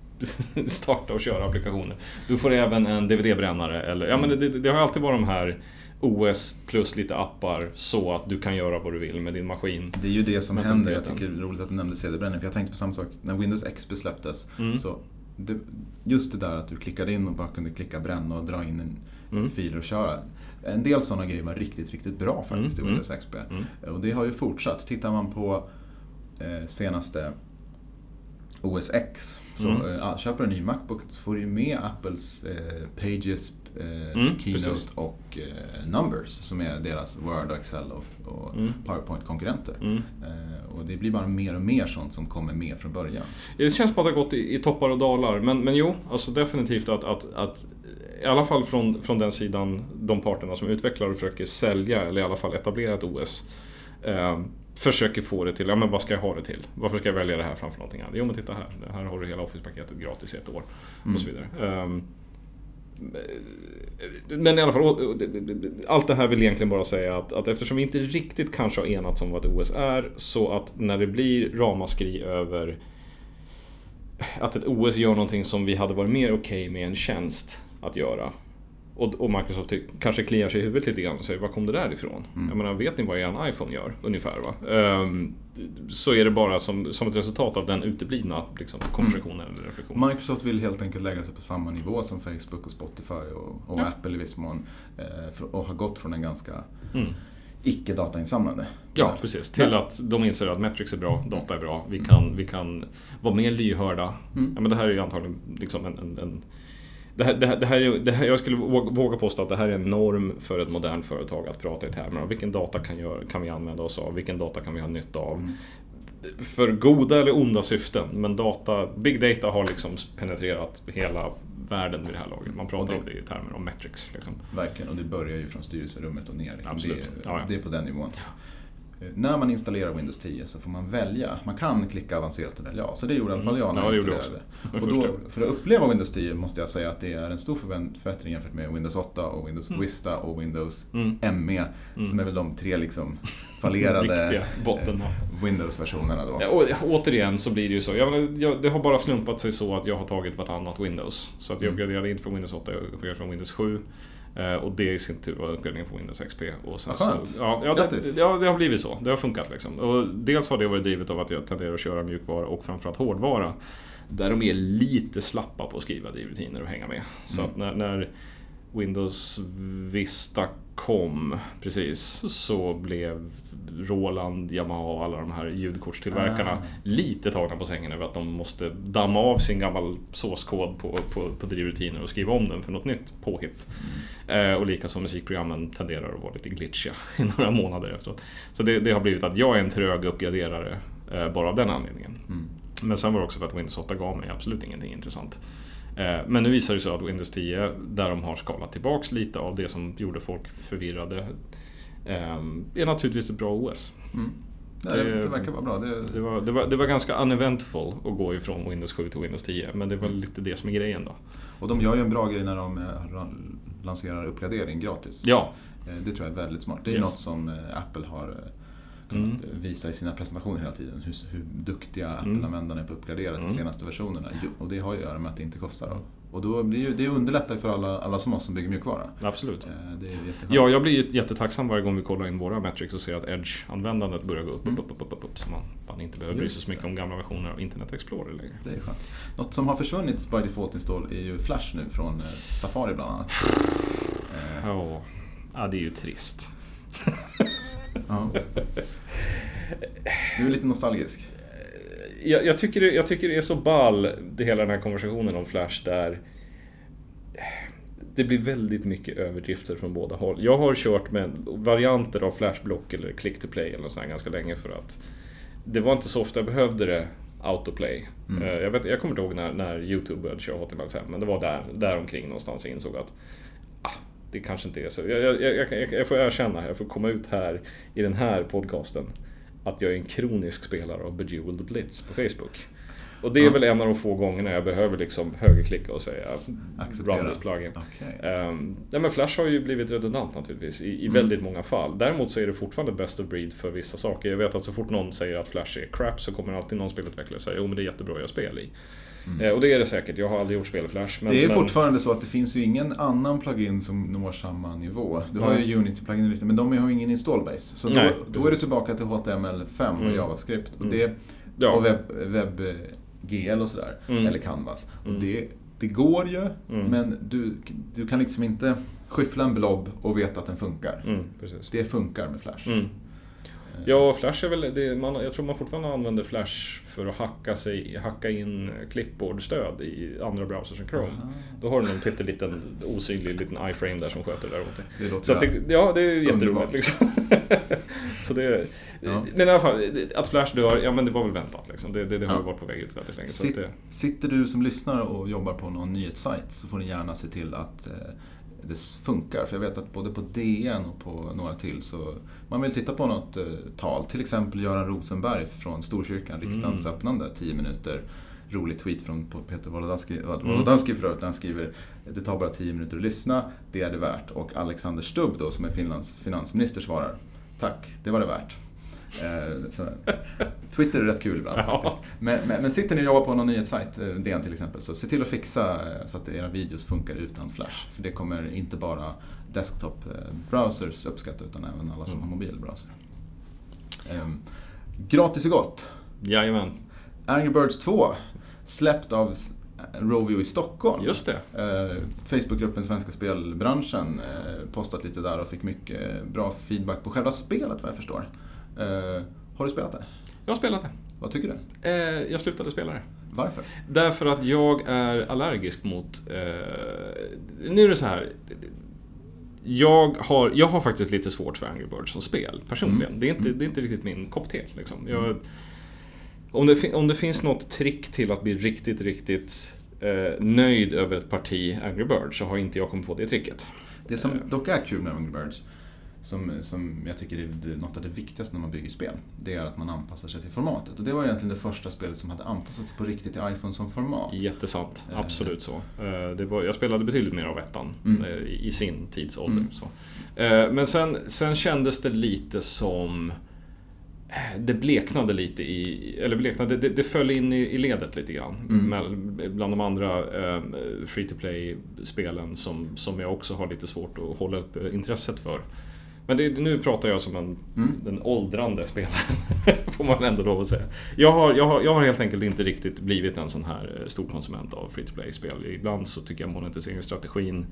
starta och köra applikationer. Du får även en DVD-brännare eller, ja men det, det har alltid varit de här OS plus lite appar så att du kan göra vad du vill med din maskin. Det är ju det som händer. Jag tycker det är roligt att du nämnde CD-bränning. För jag tänkte på samma sak när Windows XP släpptes. Mm. Så det, just det där att du klickade in och bara kunde klicka bränna och dra in en Mm. filer och köra. En del sådana grejer var riktigt, riktigt bra faktiskt Mm, i Windows XP. Mm. Och det har ju fortsatt. Tittar man på eh, senaste OS X. Så Mm. eh, köper du en ny Macbook så får du ju med Apples eh, Pages, eh, Mm, Keynote precis. och eh, Numbers som är deras Word, Excel och, och Mm. PowerPoint-konkurrenter. Mm. Eh, och det blir bara mer och mer sånt som kommer med från början. Det känns som att det har gått i, i toppar och dalar. Men, men jo, alltså definitivt att, att, att i alla fall från, från den sidan, de parterna som utvecklar och försöker sälja eller i alla fall etablera ett OS. Eh, försöker få det till, ja men vad ska jag ha det till? Varför ska jag välja det här framför någonting annat? Jo men titta här, här har du hela Office-paketet gratis i ett år. Mm. Och så vidare. Um, men i alla fall, allt det här vill egentligen bara säga att, att eftersom vi inte riktigt kanske har enats om vad ett OS är, så att när det blir ramaskri över att ett OS gör någonting som vi hade varit mer okej okay med en tjänst att göra. Och, och Microsoft kanske kliar sig i huvudet lite grann och säger var kom det där ifrån? Mm. Jag menar, vet ni vad er iPhone gör? Ungefär va? Um, så är det bara som, som ett resultat av den uteblivna liksom, konversationen mm. eller reflektionen. Microsoft vill helt enkelt lägga sig på samma nivå som Facebook och Spotify och, och ja. Apple i viss mån. Eh, och har gått från en ganska mm. icke datainsamlande. Ja, precis. Till att de inser att Metrics är bra, data är bra. Vi kan, vi kan vara mer lyhörda. Mm. Ja, men det här är ju antagligen liksom en, en, en det här, det här, det här, är, det här, jag skulle våga påstå att det här är en norm för ett modernt företag att prata i termer av vilken data kan, gör, kan vi använda oss av, vilken data kan vi ha nytta av. Mm. För goda eller onda syften, men data, big data har liksom penetrerat hela världen vid det här laget. Man pratar om det i termer om metrics. Liksom. Verkligen, och det börjar ju från styrelserummet och ner. Liksom. Absolut. Det, ja, ja. det är på den nivån. Eh, när man installerar Windows 10 så får man välja, man kan klicka avancerat och välja Så det gjorde i alla fall jag när mm. jag installerade. Och då, för att uppleva Windows 10 måste jag säga att det är en stor förbättring jämfört med Windows 8 och Windows mm. Vista och Windows mm. ME. Mm. Som är väl de tre liksom fallerade Windows-versionerna då. Ja, och, återigen så blir det ju så. Jag, jag, det har bara slumpat sig så att jag har tagit vartannat Windows. Så att jag mm. graderade inte från Windows 8, jag graderade från Windows 7. Eh, och det i sin tur var uppgradering på Windows XP. Och sen Vad så, ja, ja, det, ja, det har blivit så. Det har funkat liksom. Och dels har det varit drivet av att jag tenderar att köra mjukvara och framförallt hårdvara. Där de är lite slappa på att skriva drivrutiner och hänga med. Så mm. att när, när Windows Vista kom precis så blev Roland, Yamaha och alla de här ljudkortstillverkarna ah. lite tagna på sängen över att de måste damma av sin gammal såskod på, på, på drivrutiner och skriva om den för något nytt påhitt. Mm. Eh, och likaså musikprogrammen tenderar att vara lite glitchiga i några månader efteråt. Så det, det har blivit att jag är en trög uppgraderare eh, bara av den anledningen. Mm. Men sen var det också för att Windows 8 gav mig absolut ingenting intressant. Eh, men nu visar det sig att Windows 10, där de har skalat tillbaks lite av det som gjorde folk förvirrade, är naturligtvis ett bra OS. Mm. Nej, det, det, verkar vara bra. Det... Det, var, det, var, det var ganska uneventful att gå ifrån Windows 7 till Windows 10, men det var mm. lite det som är grejen då. Och de gör ju en bra grej när de eh, lanserar uppgradering gratis. Ja. Eh, det tror jag är väldigt smart. Det är yes. något som Apple har kunnat mm. visa i sina presentationer hela tiden. Hur, hur duktiga mm. Apple-användarna är på att uppgradera till mm. senaste versionerna. Och det har ju att göra med att det inte kostar. Då. Och då blir ju, det underlättar för alla, alla som oss som bygger mjukvara. Absolut. Eh, ja, jag blir jättetacksam varje gång vi kollar in våra metrics och ser att Edge-användandet börjar gå upp, mm. upp, upp, upp, upp, upp, så man, man inte behöver bry sig så mycket om gamla versioner av Internet Explorer längre. Det är skönt. Något som har försvunnit by default install är ju Flash nu från eh, Safari bland annat. Ja, ja det är ju trist. ja. Du är lite nostalgisk. Jag, jag, tycker, jag tycker det är så ball, det hela den här konversationen om Flash där det blir väldigt mycket överdrifter från båda håll. Jag har kört med varianter av Flashblock eller Click to Play eller så ganska länge för att det var inte så ofta jag behövde det autoplay. Mm. Eh, jag, vet, jag kommer inte ihåg när, när Youtube började köra HTML5 men det var där, där omkring någonstans jag insåg att ah, det kanske inte är så. Jag, jag, jag, jag får erkänna, jag får komma ut här i den här podcasten att jag är en kronisk spelare av Bejeweled Blitz på Facebook. Och det är ja. väl en av de få gångerna jag behöver liksom högerklicka och säga this plugin. Okay. Um, ja, men Flash har ju blivit redundant naturligtvis i, i mm. väldigt många fall. Däremot så är det fortfarande best of breed för vissa saker. Jag vet att så fort någon säger att Flash är crap så kommer alltid någon spelutvecklare säga jo men det är jättebra att göra spel i. Mm. Eh, och det är det säkert, jag har aldrig gjort spel i Flash. Men, det är men... fortfarande så att det finns ju ingen annan plugin som når samma nivå. Du har ju Unity-plugin men de har ju ingen installbase. Så Nej, då, då är det tillbaka till HTML5 och mm. JavaScript. Och, mm. det, ja. och webb, WebGL och sådär. Mm. Eller Canvas. Och mm. det, det går ju, mm. men du, du kan liksom inte skyffla en blob och veta att den funkar. Det funkar med Flash. Ja, Flash är väl, det, man, jag tror man fortfarande använder Flash för att hacka, sig, hacka in clipboard-stöd i andra browsers än Chrome. Aha. Då har du någon pytteliten osynlig liten iframe där som sköter det där åt dig. Det låter Så det, ja, det är jätteroligt liksom. Så det, Ja. Men i alla fall, att Flash dör, ja men det var väl väntat liksom. Det, det, det har Ja. varit på väg ut väldigt länge. Så Sit- att det, Sitter du som lyssnare och jobbar på någon nyhetssajt så får ni gärna se till att eh, det funkar. För jag vet att både på DN och på några till så man vill titta på något eh, tal. Till exempel Göran Rosenberg från Storkyrkan, riksdagens Mm. öppnande, 10 minuter. Rolig tweet från Peter Wolodarski, Mm. Förut, där han skriver det tar bara 10 minuter att lyssna, det är det värt. Och Alexander Stubb då, som är Finlands finansminister, svarar Tack, det var det värt. Eh, så, Twitter är rätt kul ibland Ja. faktiskt. Men, men, men sitter ni och jobbar på någon nyhetssajt, eh, DN till exempel, så se till att fixa eh, så att era videos funkar utan Flash. För det kommer inte bara desktop-browsers uppskatta utan även alla som Mm. har mobilbrowser. Ehm, gratis och gott. jajamän, Angry Birds 2, släppt av Rovio i Stockholm. just det. Facebookgruppen Svenska Spelbranschen postat lite där och fick mycket bra feedback på själva spelet vad jag förstår. Eh, har du spelat det? Jag har spelat det. Vad tycker du? Eh, jag slutade spela det. Varför? Därför att jag är allergisk mot... Eh, nu är det så här. Jag har, jag har faktiskt lite svårt för Angry Birds som spel, personligen. Mm. Det, är inte, det är inte riktigt min kopp te. Liksom. Jag, om, det, om det finns något trick till att bli riktigt, riktigt eh, nöjd över ett parti Angry Birds så har inte jag kommit på det tricket. Det som dock är kul med Angry Birds, som, som jag tycker är något av det viktigaste när man bygger spel, det är att man anpassar sig till formatet. Och det var egentligen det första spelet som hade anpassat sig på riktigt till iPhone som format. Jättesant, Eh. absolut så. Eh, Det var, jag spelade betydligt mer av ettan Mm. eh, i sin tidsålder. Mm. Så. Men sen, sen kändes det lite som... Det bleknade lite i... Eller bleknade, det, det föll in i, i ledet lite grann. Mm. Bland de andra eh, free to play-spelen som, som jag också har lite svårt att hålla upp intresset för. Men det, nu pratar jag som en, Mm. den åldrande spelaren, får man ändå lov att säga. Jag har, jag, har, jag har helt enkelt inte riktigt blivit en sån här eh, stor konsument av free to play-spel. Ibland så tycker jag monetiseringsstrategin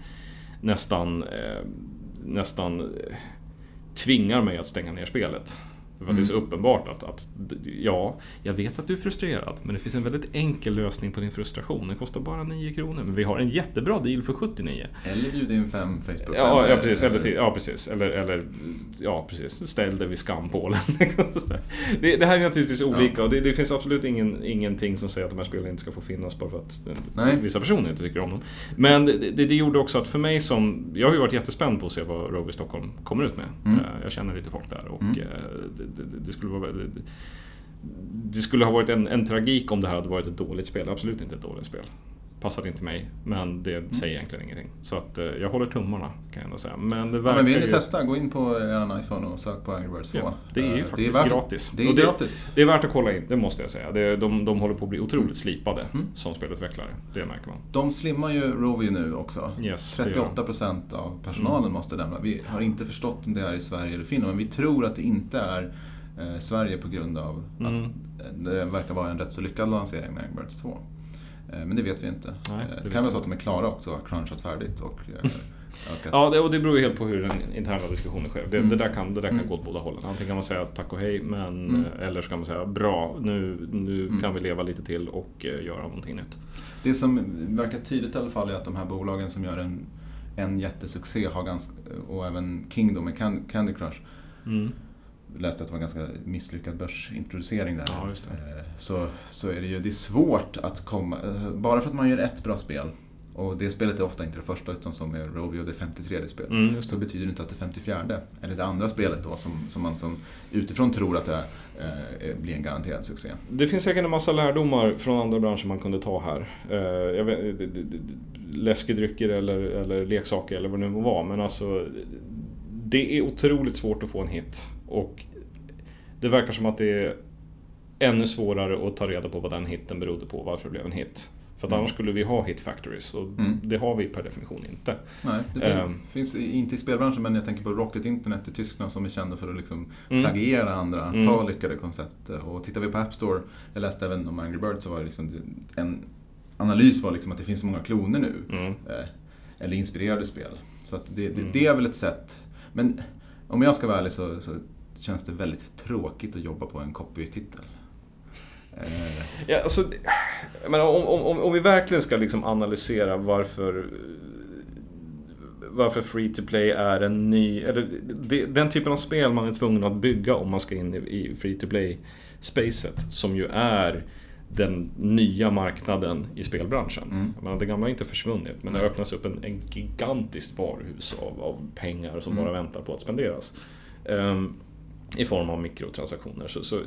nästan, eh, nästan eh, tvingar mig att stänga ner spelet. För att det är så uppenbart att, att, ja, jag vet att du är frustrerad, men det finns en väldigt enkel lösning på din frustration. Den kostar bara 9 kronor, men vi har en jättebra deal för 79. Eller bjuda in fem facebook Ja, ja precis. Eller, till- ja, precis. Eller, eller ja, precis. Ställ dig vid skampålen. liksom det, det här är naturligtvis olika och det, det finns absolut ingen, ingenting som säger att de här spelen inte ska få finnas bara för att eh, Nej. vissa personer inte tycker om dem. Men det, det, gjorde också att för mig som... Jag har ju varit jättespänd på att se vad Rover Stockholm kommer ut med. Mm. Eh, Jag känner lite folk där och Mm det, det, skulle vara... Det, Det skulle ha varit en, en tragik om det här hade varit ett dåligt spel. Absolut inte ett dåligt spel. Passade inte mig, men det Mm. säger egentligen ingenting. Så att eh, jag håller tummarna kan jag ändå säga. Men det Ja, men vill ni ju... testa, gå in på er iPhone och sök på Angry Birds 2. Ja, det är ju Eh, faktiskt värt- gratis. Det är det- gratis. Det är värt att kolla in, det måste jag säga. Det, de, de håller på att bli otroligt slipade Mm. som spelutvecklare. Det märker man. De slimmar ju Rovio nu också. Yes, det gör de. 38% av personalen Mm. måste lämna. Vi har inte förstått om det är i Sverige eller Finland, men vi tror att det inte är eh, Sverige på grund av Mm. att eh, det verkar vara en rätt så lyckad lansering med Angry Birds 2. Eh, men det vet vi inte. Nej, Eh, det det kan vara så att de är klara också, har crunchat färdigt och eh, ökat. Ja, det, och det beror ju helt på hur den interna diskussionen sker. Det, Mm. det där kan, det där kan Mm. gå åt båda hållen. Antingen kan man säga tack och hej, men, Mm. eller så kan man säga bra, nu, nu Mm. kan vi leva lite till och göra någonting nytt. Det som verkar tydligt i alla fall är att de här bolagen som gör en, en jättesuccé har ganska, och även Kingdom med Can- Candy Crush Mm. Läste att det var en ganska misslyckad börsintroducering där. Ja. Eh, Så, så är det ju det är svårt att komma, eh, bara för att man gör ett bra spel och det spelet är ofta inte det första utan som är Rovio det 53 spelet. Mm, just Så det. betyder det inte att det 54 eller det andra spelet då som, som man som utifrån tror att det eh, blir en garanterad succé. Det finns säkert en massa lärdomar från andra branscher man kunde ta här. Eh, Jag vet, läskedrycker eller, eller leksaker eller vad det nu må vara. Men alltså, det är otroligt svårt att få en hit. Och det verkar som att det är ännu svårare att ta reda på vad den hitten berodde på, varför det blev en hit. För att Mm. annars skulle vi ha hit factories och Mm. det har vi per definition inte. Nej, det fin- Ehm. finns inte i spelbranschen men jag tänker på Rocket Internet i Tyskland som är kända för att liksom Mm. plagiera andra, Mm. ta lyckade koncept. Och tittar vi på App Store, jag läste även om Angry Birds så var det liksom en analys var liksom att det finns så många kloner nu. Mm. Eh, eller inspirerade spel. Så det, det, Mm. det är väl ett sätt. Men om jag ska vara ärlig så, så känns det väldigt tråkigt att jobba på en copy-titel. Ja, alltså, menar, om, om, om, vi verkligen ska liksom analysera varför varför free to play är en ny, eller det, den typen av spel man är tvungen att bygga om man ska in i, i free to play spacet som ju är den nya marknaden i spelbranschen. Mm. Jag menar, det gamla har inte försvunnit men det öppnas upp en, en gigantiskt varuhus av, av pengar som Mm. bara väntar på att spenderas. Ehm, I form av mikrotransaktioner. Så, så,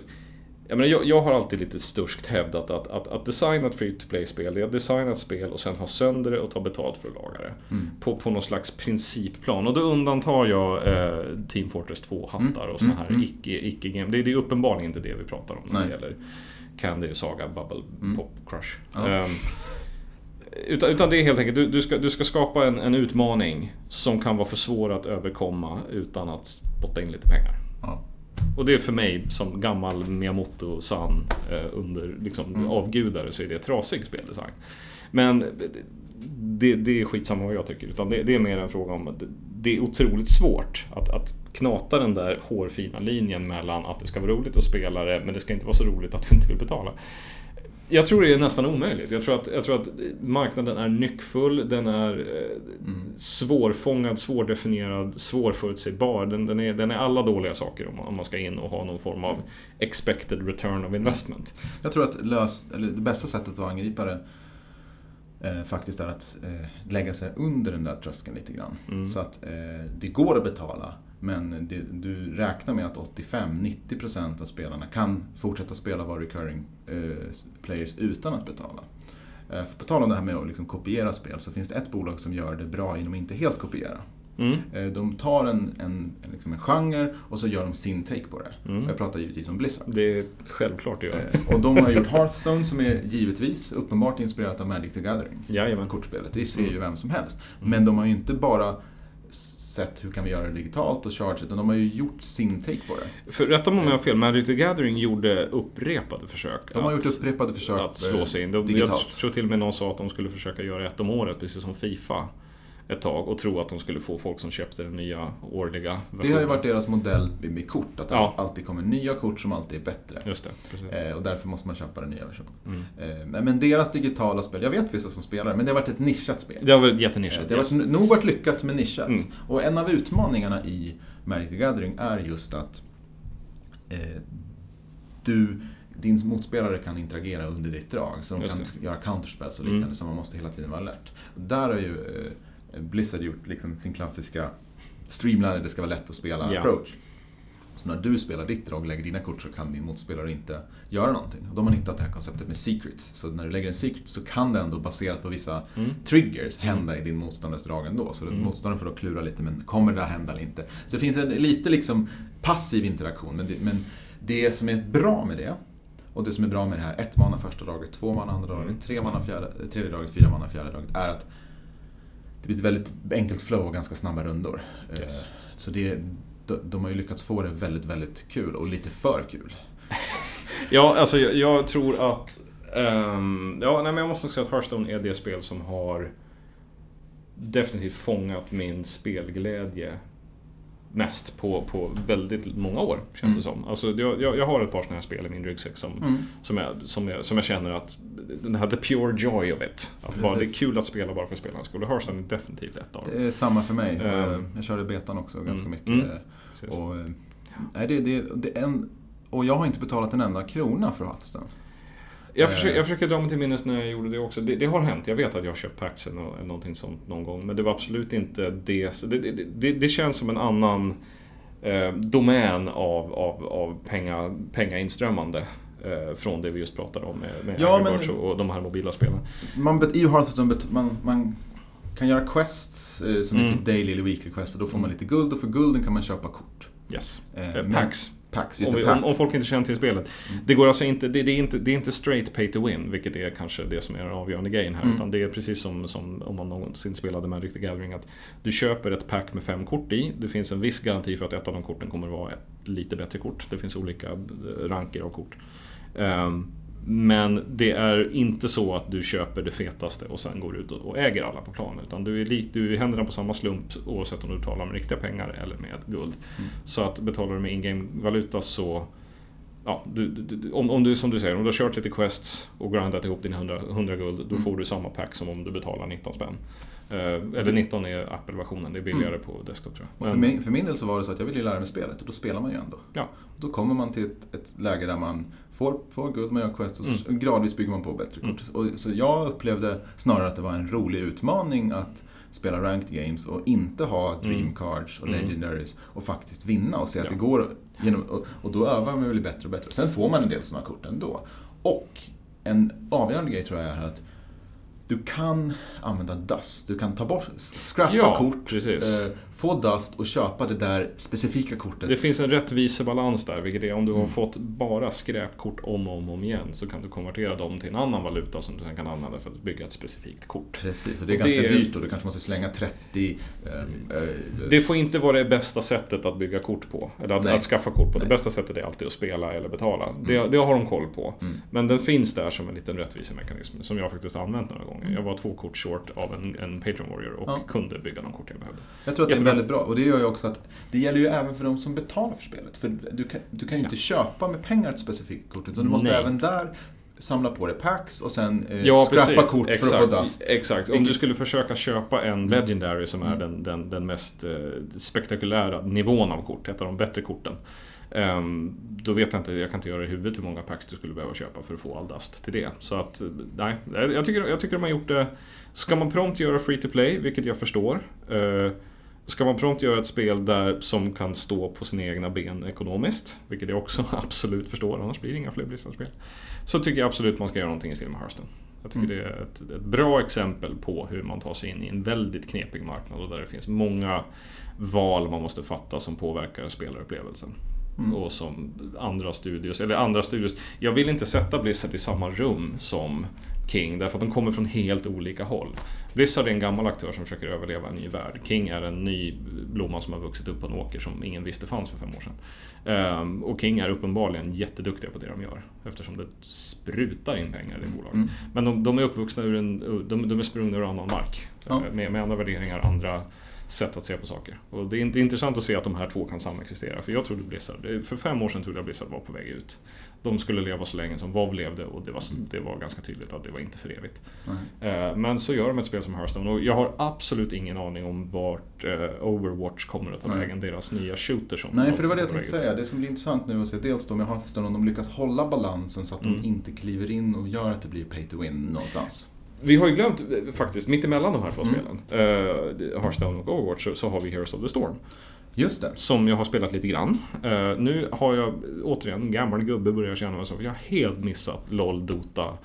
jag, menar, jag, jag har alltid lite sturskt hävdat att, att, att designa ett free to play-spel, det är att designa ett spel och sen ha sönder det och ta betalt för att laga det. Mm. På, på någon slags principplan. Och då undantar jag eh, Team Fortress 2-hattar och såna Mm, här mm. icke, icke-game. Det, det är uppenbarligen inte det vi pratar om när det gäller Candy, Saga, Bubble, Mm. Pop, Crush. Ja. Ehm, utan, utan det är helt enkelt, du, du, ska, du ska skapa en, en utmaning som kan vara för svår att överkomma utan att spotta in lite pengar. Ja. Och det är för mig som gammal Miyamoto-san eh, under liksom, Mm. avgudare så är det trasig speldesign. Men det, det är skitsamma vad jag tycker. Utan det, det är mer en fråga om att det- det är otroligt svårt att, att knata den där hårfina linjen mellan att det ska vara roligt att spela det men det ska inte vara så roligt att du inte vill betala. Jag tror det är nästan omöjligt. Jag tror att, jag tror att marknaden är nyckfull, den är eh, Mm. svårfångad, svårdefinierad, svårförutsägbar. Den, den, är, den är alla dåliga saker om man, om man ska in och ha någon form av expected return of investment. Jag tror att lös, eller det bästa sättet att angripa det eh, faktiskt är att eh, lägga sig under den där tröskeln lite grann. Mm. Så att eh, det går att betala men det, du räknar med att 85-90% av spelarna kan fortsätta spela vara recurring eh, players utan att betala. Eh, för på tal om det här med att liksom kopiera spel så finns det ett bolag som gör det bra genom att inte helt kopiera. Mm. Eh, de tar en, en, liksom en genre och så gör de sin take på det. Mm. Jag pratar givetvis om Blizzard. Det är självklart det gör. Eh, Och de har gjort Hearthstone som är givetvis uppenbart inspirerat av Magic the Gathering. Jajamän. Kortspelet, det ser ju Mm. vem som helst. Mm. Men de har ju inte bara sett hur kan vi göra det digitalt och charge utan de har ju gjort sin take på det. För rätta mig om jag har fel, Magic the Gathering gjorde upprepade försök. De har att- gjort upprepade försök att slå sig in. De, jag digitalt. tror till och med någon sa att de skulle försöka göra ett om året, precis som Fifa. Ett tag och tro att de skulle få folk som köpte den nya årliga Det har ju versionen. varit deras modell med med kort, att det Ja. alltid kommer nya kort som alltid är bättre. Just det. Eh, och därför måste man köpa den nya versionen. Mm. Eh, men, deras digitala spel, jag vet vissa som spelar men det har varit ett nischat spel. Det har varit jättenischat. Eh, Det har yes. varit, nog varit lyckat men nischat. Mm. Och en av utmaningarna i Magic the Gathering är just att eh, du, din motspelare kan interagera under ditt drag. Så de kan göra counterspells och Mm. liknande, så man måste hela tiden vara alert. Där har ju eh, Blizzard gjort liksom sin klassiska streamliner, det ska vara lätt att spela Ja. approach. Så när du spelar ditt drag och lägger dina kort så kan din motspelare inte göra någonting. Och de har hittat det här konceptet med secrets. Så när du lägger en secret så kan det ändå baserat på vissa Mm. triggers hända i din motståndares drag ändå. Så Mm. motståndaren får då klura lite, men kommer det där hända eller inte? Så det finns en lite liksom passiv interaktion, men det, men det som är bra med det, och det som är bra med det här, ett mana första draget, två mana andra draget, Mm. tre mana fjärde, tredje draget, fyra mana fjärde draget, är att det blir ett väldigt enkelt flow och ganska snabba rundor. Eh, Yes. Så det, de, de har ju lyckats få det väldigt, väldigt kul och lite för kul. Ja, alltså jag, jag tror att... ehm, ja, nej, men jag måste säga att Hearthstone är det spel som har definitivt fångat min spelglädje mest på, på väldigt många år, känns Mm. det som. Alltså, jag, jag, har ett par sådana här spel i min ryggsäck som, som, jag, som, jag, som jag känner att den här the pure joy of it. Att bara, det är kul att spela bara för spelarnas skull. Hearthstone är definitivt ett av dem. Det är samma för mig. Ehm. Jag körde betan också ganska Mm. mycket. Mm. Precis. Och, eh, nej, det, det, det en, och jag har inte betalat en enda krona för Hearthstone. Jag Eh. försöker, jag försöker dra mig till minnes när jag gjorde det också. Det, det har hänt. Jag vet att jag har köpt packs eller nå- eller någonting sånt någon gång. Men det var absolut inte det. Det, det, det, känns som en annan eh, domän av, av, av penga, pengainströmmande. Eh, från det vi just pratade om med, med Ja, men- och, de här mobila spelen. Man, I Hearthstone man, man kan göra quests eh, som är Mm. typ daily eller weekly quests och då får man lite guld och för gulden kan man köpa kort. Yes. Eh, Eh, packs. Packs, just Om, vi, om, om folk inte känner till spelet. Mm. Det går alltså inte, det, det, är inte, det är inte straight pay to win, vilket är kanske det som är den avgörande grejen här. Mm. Utan det är precis som, som om man någonsin spelade Magic the Gathering. Att du köper ett pack med fem kort i. Det finns en viss garanti för att ett av de korten kommer att vara ett lite bättre kort. Det finns olika eh, ranker av kort. Ehm, men det är inte så att du köper det fetaste och sen går ut och äger alla på planen. Utan du är, li, du är händerna på samma slump oavsett om du betalar med riktiga pengar eller med guld. Mm. Så att betalar du med in-game valuta så ja, du, du, om, om du som du säger, om du har kört lite quests och grindat ihop dina 100, 100 guld, då Mm. får du samma pack som om du betalar 19 spänn. Eh, eller 19 är Apple-versionen, det är billigare på desktop tror Och jag. för, Men- min, för min del så var det så att jag ville lära mig spelet och då spelar man ju ändå. Ja. Då kommer man till ett, ett läge där man får, får guld, man gör quest och så Mm. gradvis bygger man på bättre kort. Och, så jag upplevde snarare att det var en rolig utmaning att spela ranked games och inte ha dream cards och Mm. legendaries och faktiskt vinna och se att Ja. det går. Genom, och, och då övar man väl bättre och bättre. Sen får man en del sådana kort ändå. Och en avgörande grej tror jag är att du kan använda dust. Du kan ta bort, scrappa Ja, kort, eh, få dust och köpa det där specifika kortet. Det finns en rättvisebalans där, vilket är om du har Mm. fått bara skräpkort om och om, om igen så kan du konvertera dem till en annan valuta som du sen kan använda för att bygga ett specifikt kort. Precis, och det är Och det ganska är- dyrt och du kanske måste slänga 30... eh, eh, Det får inte vara det bästa sättet att bygga kort på. Eller att, att skaffa kort på. Det Nej. bästa sättet är alltid att spela eller betala. Det, det har de koll på. Mm. Men den finns där som en liten rättvisemekanism som jag faktiskt har använt några gånger. Mm. Jag var två kort short av en, en Patreon Warrior och Ja. kunde bygga de kort jag behövde. Jag tror att det. Väldigt bra och det gör ju också att det gäller ju även för de som betalar för spelet. För du kan, du kan ju inte köpa med pengar ett specifikt kort utan du måste Nej. även där samla på dig packs och sen eh, Ja, scrappa kort exakt, för att få dust. Exakt. Om du skulle försöka köpa en Legendary som är Mm. den, den, den mest eh, spektakulära nivån av kort, ett av de bättre korten. ehm, då vet jag inte, jag kan inte göra i huvudet hur många packs du skulle behöva köpa för att få all dust till det. Så att, eh, nej, jag tycker, jag tycker de har gjort det. Ska man prompt göra free to play, vilket jag förstår. eh, Ska man prompt göra ett spel där som kan stå på sina egna ben ekonomiskt, vilket jag också absolut förstår, annars blir det inga fler Blizzard-spel. Så tycker jag absolut man ska göra någonting i stil med Hearthstone. Jag tycker Mm. det är ett, ett bra exempel på hur man tar sig in i en väldigt knepig marknad och där det finns många val man måste fatta som påverkar spelarupplevelsen. Mm. Och som andra studios, eller andra studios. Jag vill inte sätta Blizzard i samma rum som King, därför att de kommer från helt olika håll. Blizzard är en gammal aktör som försöker överleva en ny värld. King är en ny blomma som har vuxit upp på en åker som ingen visste fanns för fem år sedan. Ehm, och King är uppenbarligen jätteduktiga på det de gör, eftersom det sprutar in pengar i bolaget. Mm. Men de, de är uppvuxna ur en, de, de är sprungna ur annan mark. Ja. Eh, Med, med andra värderingar, andra sätt att se på saker. Och det är intressant att se att de här två kan samexistera. För jag trodde Blizzard, för fem år sedan trodde jag Blizzard var på väg ut. De skulle leva så länge som WoW levde och det var, det var ganska tydligt att det var inte för evigt. Eh, Men så gör de ett spel som Hearthstone och jag har absolut ingen aning om vart eh, Overwatch kommer att ta Nej. vägen, deras nya shooter som Nej, de för det var det jag tänkte säga. Det som blir intressant nu att se dels då med Hearthstone om de lyckas hålla balansen så att Mm. de inte kliver in och gör att det blir pay to win någonstans. Vi har ju glömt eh, faktiskt, mitt emellan de här två Mm. spelen, eh, Hearthstone och Overwatch, så, så har vi Heroes of the Storm. Just det. Som jag har spelat lite grann. Eh, nu har jag, återigen, en gammal gubbe börjar känna mig så, för jag har helt missat LOL, Dota,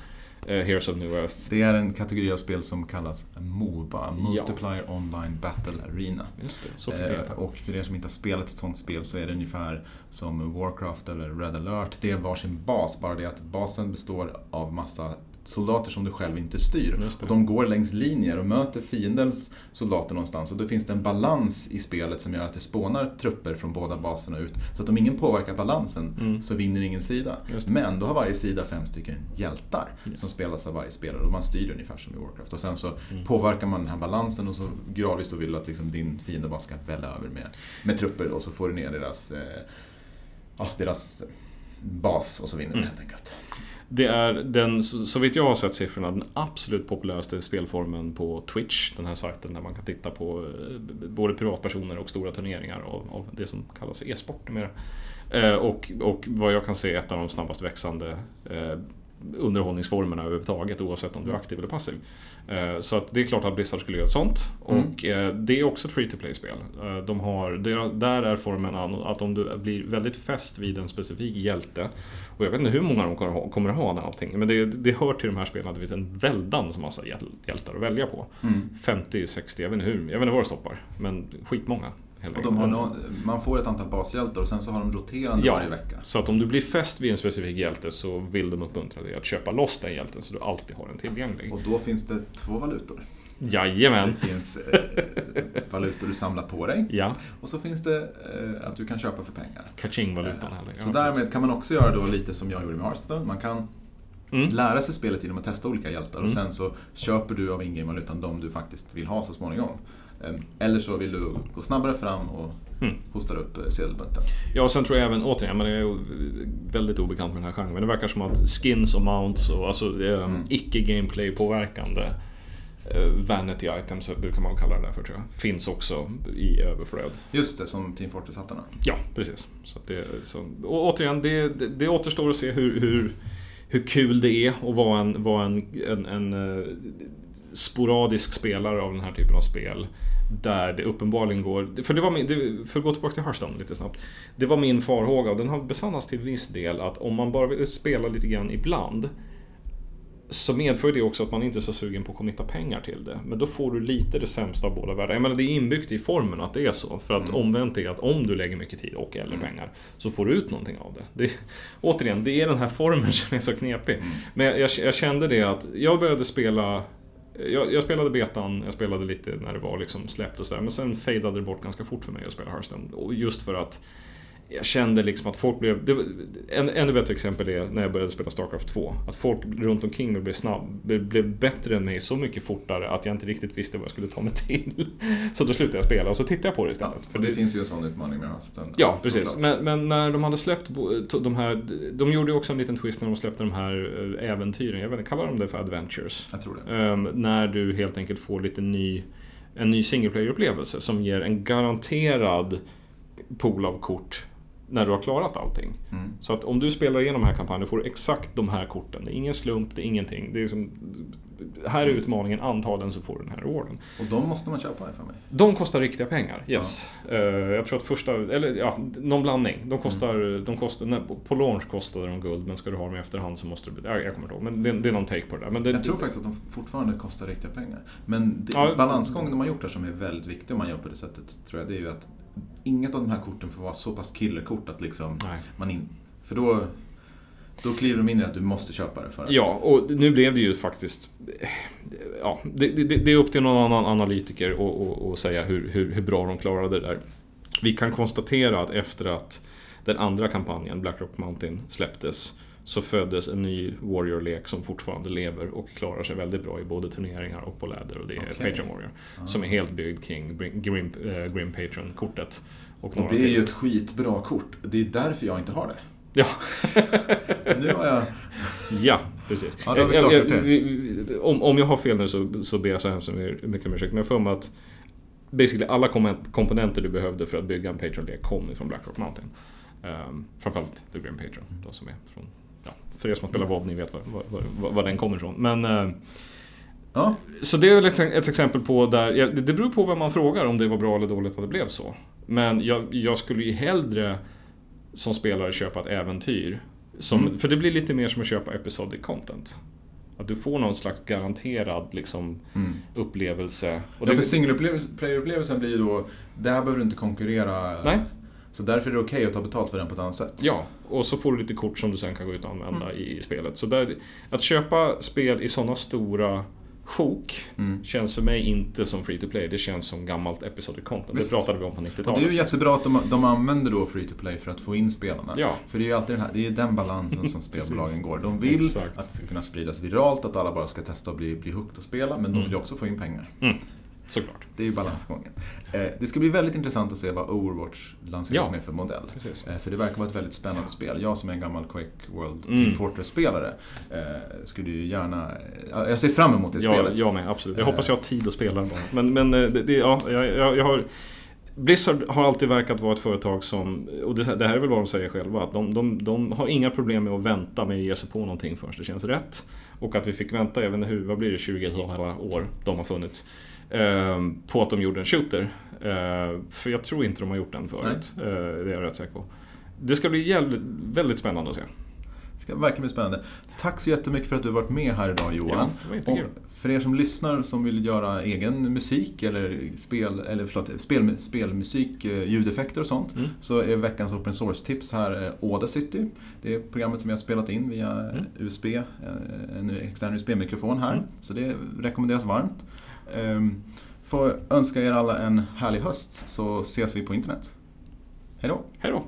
eh, Heroes of New Earth. Det är en kategori av spel som kallas MOBA, Multiplier Online Battle Arena. Just det, så fick heta. och för er som inte har spelat ett sånt spel så är det ungefär som Warcraft eller Red alert. Det är varsin bas, bara det att basen består av massa soldater som du själv inte styr. Och de går längs linjer och möter fiendens soldater någonstans. Och då finns det en balans i spelet som gör att det spånar trupper från båda baserna ut. Så att om ingen påverkar balansen Mm. så vinner ingen sida. Men då har varje sida fem stycken hjältar Yes. som spelas av varje spelare och man styr ungefär som i Warcraft. Och sen så Mm. påverkar man den här balansen och så gradvis då vill du att liksom din fiende bara ska välla över med, med trupper och så får du ner deras, eh, deras bas och så vinner du Mm. helt enkelt. Det är den, så så vitt jag har sett siffrorna, den absolut populäraste spelformen på Twitch. Den här sajten där man kan titta på eh, både privatpersoner och stora turneringar av, av det som kallas för e-sport numera. Eh, och, och vad jag kan se ett av de snabbast växande eh, underhållningsformerna överhuvudtaget oavsett om du är aktiv eller passiv. Eh, Så det är klart att Blizzard skulle göra ett sånt. Mm. Och eh, det är också ett free to play-spel. Eh, De har, där är formen att om du blir väldigt fäst vid en specifik hjälte och jag vet inte hur många de kommer ha, kommer ha allting, men det, det hör till de här spelen att det finns en väldans massa hjäl- hjältar att välja på. Mm. 50, 60, jag vet inte hur, jag vet inte var det stoppar, men skitmånga. Och de har nå- man får ett antal bashjältar och sen så har de roterande Ja. varje vecka. Så att om du blir fäst vid en specifik hjälte så vill de uppmuntra dig att köpa loss den hjälten så du alltid har den tillgänglig. Och då finns det två valutor. Jajamän! Det finns eh, valutor du samlar på dig Ja, och så finns det eh, att du kan köpa för pengar. kaching-valutan. här. Så därmed kan man också göra då lite som jag gjorde med Hearthstone. Man kan Mm. lära sig spelet genom att testa olika hjältar och Mm. sen så köper du av in-game-valutan de du faktiskt vill ha så småningom. Ehm, Eller så vill du gå snabbare fram och mm. hostar upp eh, sedelbunten. Ja, och sen tror jag även, återigen, man är väldigt obekant med den här genren, men det verkar som att skins och mounts och alltså mm. icke gameplay påverkande Eh, vanity items brukar man kalla det där för tror jag. Finns också i överflöd. Just det, som Team Fortress-hattarna. Ja, precis. Så det, så, och återigen, det, det, det återstår att se hur, hur, hur kul det är att vara en, vara en, en, en uh, sporadisk spelare av den här typen av spel. Där det uppenbarligen går, för det var min, det, för att gå tillbaka till Hearthstone lite snabbt. Det var min farhåga och den har besannats till viss del att om man bara vill spela lite grann ibland så medför det också att man inte är så sugen på att committa pengar till det. Men då får du lite det sämsta av båda världar. Jag menar det är inbyggt i formen att det är så. För att mm. omvänt är att om du lägger mycket tid och eller mm. pengar så får du ut någonting av det. det. Återigen, det är den här formen som är så knepig. Mm. Men jag, jag, kände det att jag började spela jag, jag, spelade betan, jag spelade lite när det var liksom släppt och sådär. Men sen fejdade det bort ganska fort för mig att spela Hearthstone. Och just för att jag kände liksom att folk blev... Det, en, ännu bättre exempel är när jag började spela Starcraft 2. Att folk runt omkring mig blev snabb, blev, blev bättre än mig så mycket fortare att jag inte riktigt visste vad jag skulle ta mig till. Så då slutade jag spela och så tittade jag på det istället. Ja, för det, det, finns ju en sån utmaning med Hearthstone. Ja, precis. Men, men, när de hade släppt de här... De gjorde ju också en liten twist när de släppte de här eh, äventyren. Jag vet inte, kallar de det för Adventures? Jag tror det. Um, när du helt enkelt får lite ny... En ny single player-upplevelse som ger en garanterad pool av kort när du har klarat allting. Mm. Så att om du spelar igenom den här kampanjen får du exakt de här korten. Det är ingen slump, det är ingenting. Det är som, här är utmaningen, antagligen så får du den här rewarden. Och de måste man köpa för mig? De kostar riktiga pengar, yes. Ja. Uh, jag tror att första, eller ja, någon blandning. De kostar, mm. de kostar nej, på launch kostade de guld, men ska du ha dem i efterhand så måste du, jag, jag kommer inte ihåg. Men det, det, är någon take på det där. Men det, jag tror faktiskt att de fortfarande kostar riktiga pengar. Men det, ja, balansgången de har gjort där som är väldigt viktig om man gör på det sättet, tror jag, det är ju att inget av de här korten får vara så pass killerkort att liksom man in... För då, då kliver de in i att du måste köpa det för att... Ja, och nu blev det ju faktiskt... Ja, det, det, det är upp till någon annan analytiker att säga hur, hur, hur bra de klarade det där. Vi kan konstatera att efter att den andra kampanjen, Blackrock Mountain, släpptes så föddes en ny Warrior-lek som fortfarande lever och klarar sig väldigt bra i både turneringar och på läder och det är okay. Patreon Warrior. Ah. Som är helt byggd kring Grim, äh, Grim Patreon-kortet. Och, och det är ju ett skitbra kort. Det är därför jag inte har det. Ja. nu har jag... Ja, precis. Ja, jag, jag, jag, om, om jag har fel nu så, så ber jag så hemskt mycket om ursäkt. Men jag får mig att basically alla komponenter du behövde för att bygga en Patreon-lek kom ifrån Blackrock Mountain. Um, framförallt The Grim Patreon, då, som är från för er som har spelat WoW, ni vet var, var, var, var den kommer ifrån. Men, eh, ja. Så det är ett, ett exempel på där, det beror på vem man frågar om det var bra eller dåligt att det blev så. Men jag, jag skulle ju hellre som spelare köpa ett äventyr. Som, mm. För det blir lite mer som att köpa episodic content. Att du får någon slags garanterad liksom, mm. upplevelse. Och ja, för single player-upplevelsen blir ju då, där behöver du inte konkurrera. Nej. Så därför är det okej okay att ta betalt för den på ett annat sätt. Ja, och så får du lite kort som du sen kan gå ut och använda mm. i spelet. Så där, att köpa spel i sådana stora sjok mm. känns för mig inte som free to play. Det känns som gammalt episodic content. Visst. Det pratade vi om på 90-talet. Det är ju jättebra att de, de använder då free to play för att få in spelarna. Ja. För det är ju alltid den, här, det är den balansen som spelbolagen går. De vill Exakt. att det ska kunna spridas viralt, att alla bara ska testa och bli, bli hooked och spela. Men de mm. vill ju också få in pengar. Mm. Såklart. Det är ju balansgången. Eh, det ska bli väldigt intressant att se vad Overwatch lanseras ja, med för modell. Precis. Eh, för det verkar vara ett väldigt spännande ja. spel. Jag som är en gammal Quake World mm. Team Fortress-spelare eh, skulle ju gärna... Jag ser fram emot det ja, spelet. Jag med, absolut. Jag hoppas jag har tid att spela bara. Men, men det, det, ja, jag, jag har... Blizzard har alltid verkat vara ett företag som, och det, det här är väl vad de säger själva, att de, de, de, har inga problem med att vänta med att ge sig på någonting först det känns rätt. Och att vi fick vänta, jag vet inte hur, vad blir det, 20 år de har funnits. Ehm, på att de gjorde en shooter. Uh, för jag tror inte de har gjort den förut. Uh, det är jag rätt säker på. Det ska bli jävligt, väldigt spännande att se. Det ska verkligen bli spännande. Tack så jättemycket för att du har varit med här idag Johan. Ja, och för er som lyssnar som vill göra egen musik eller, spel, eller förlåt, spel, spelmusik, eh, ljudeffekter och sånt. Mm. Så är veckans open source-tips här Audacity. Det är programmet som vi har spelat in via mm. USB, en extern USB-mikrofon här. Mm. Så det rekommenderas varmt. Ehm, får önska er alla en härlig höst så ses vi på internet. Hej då! Hej då!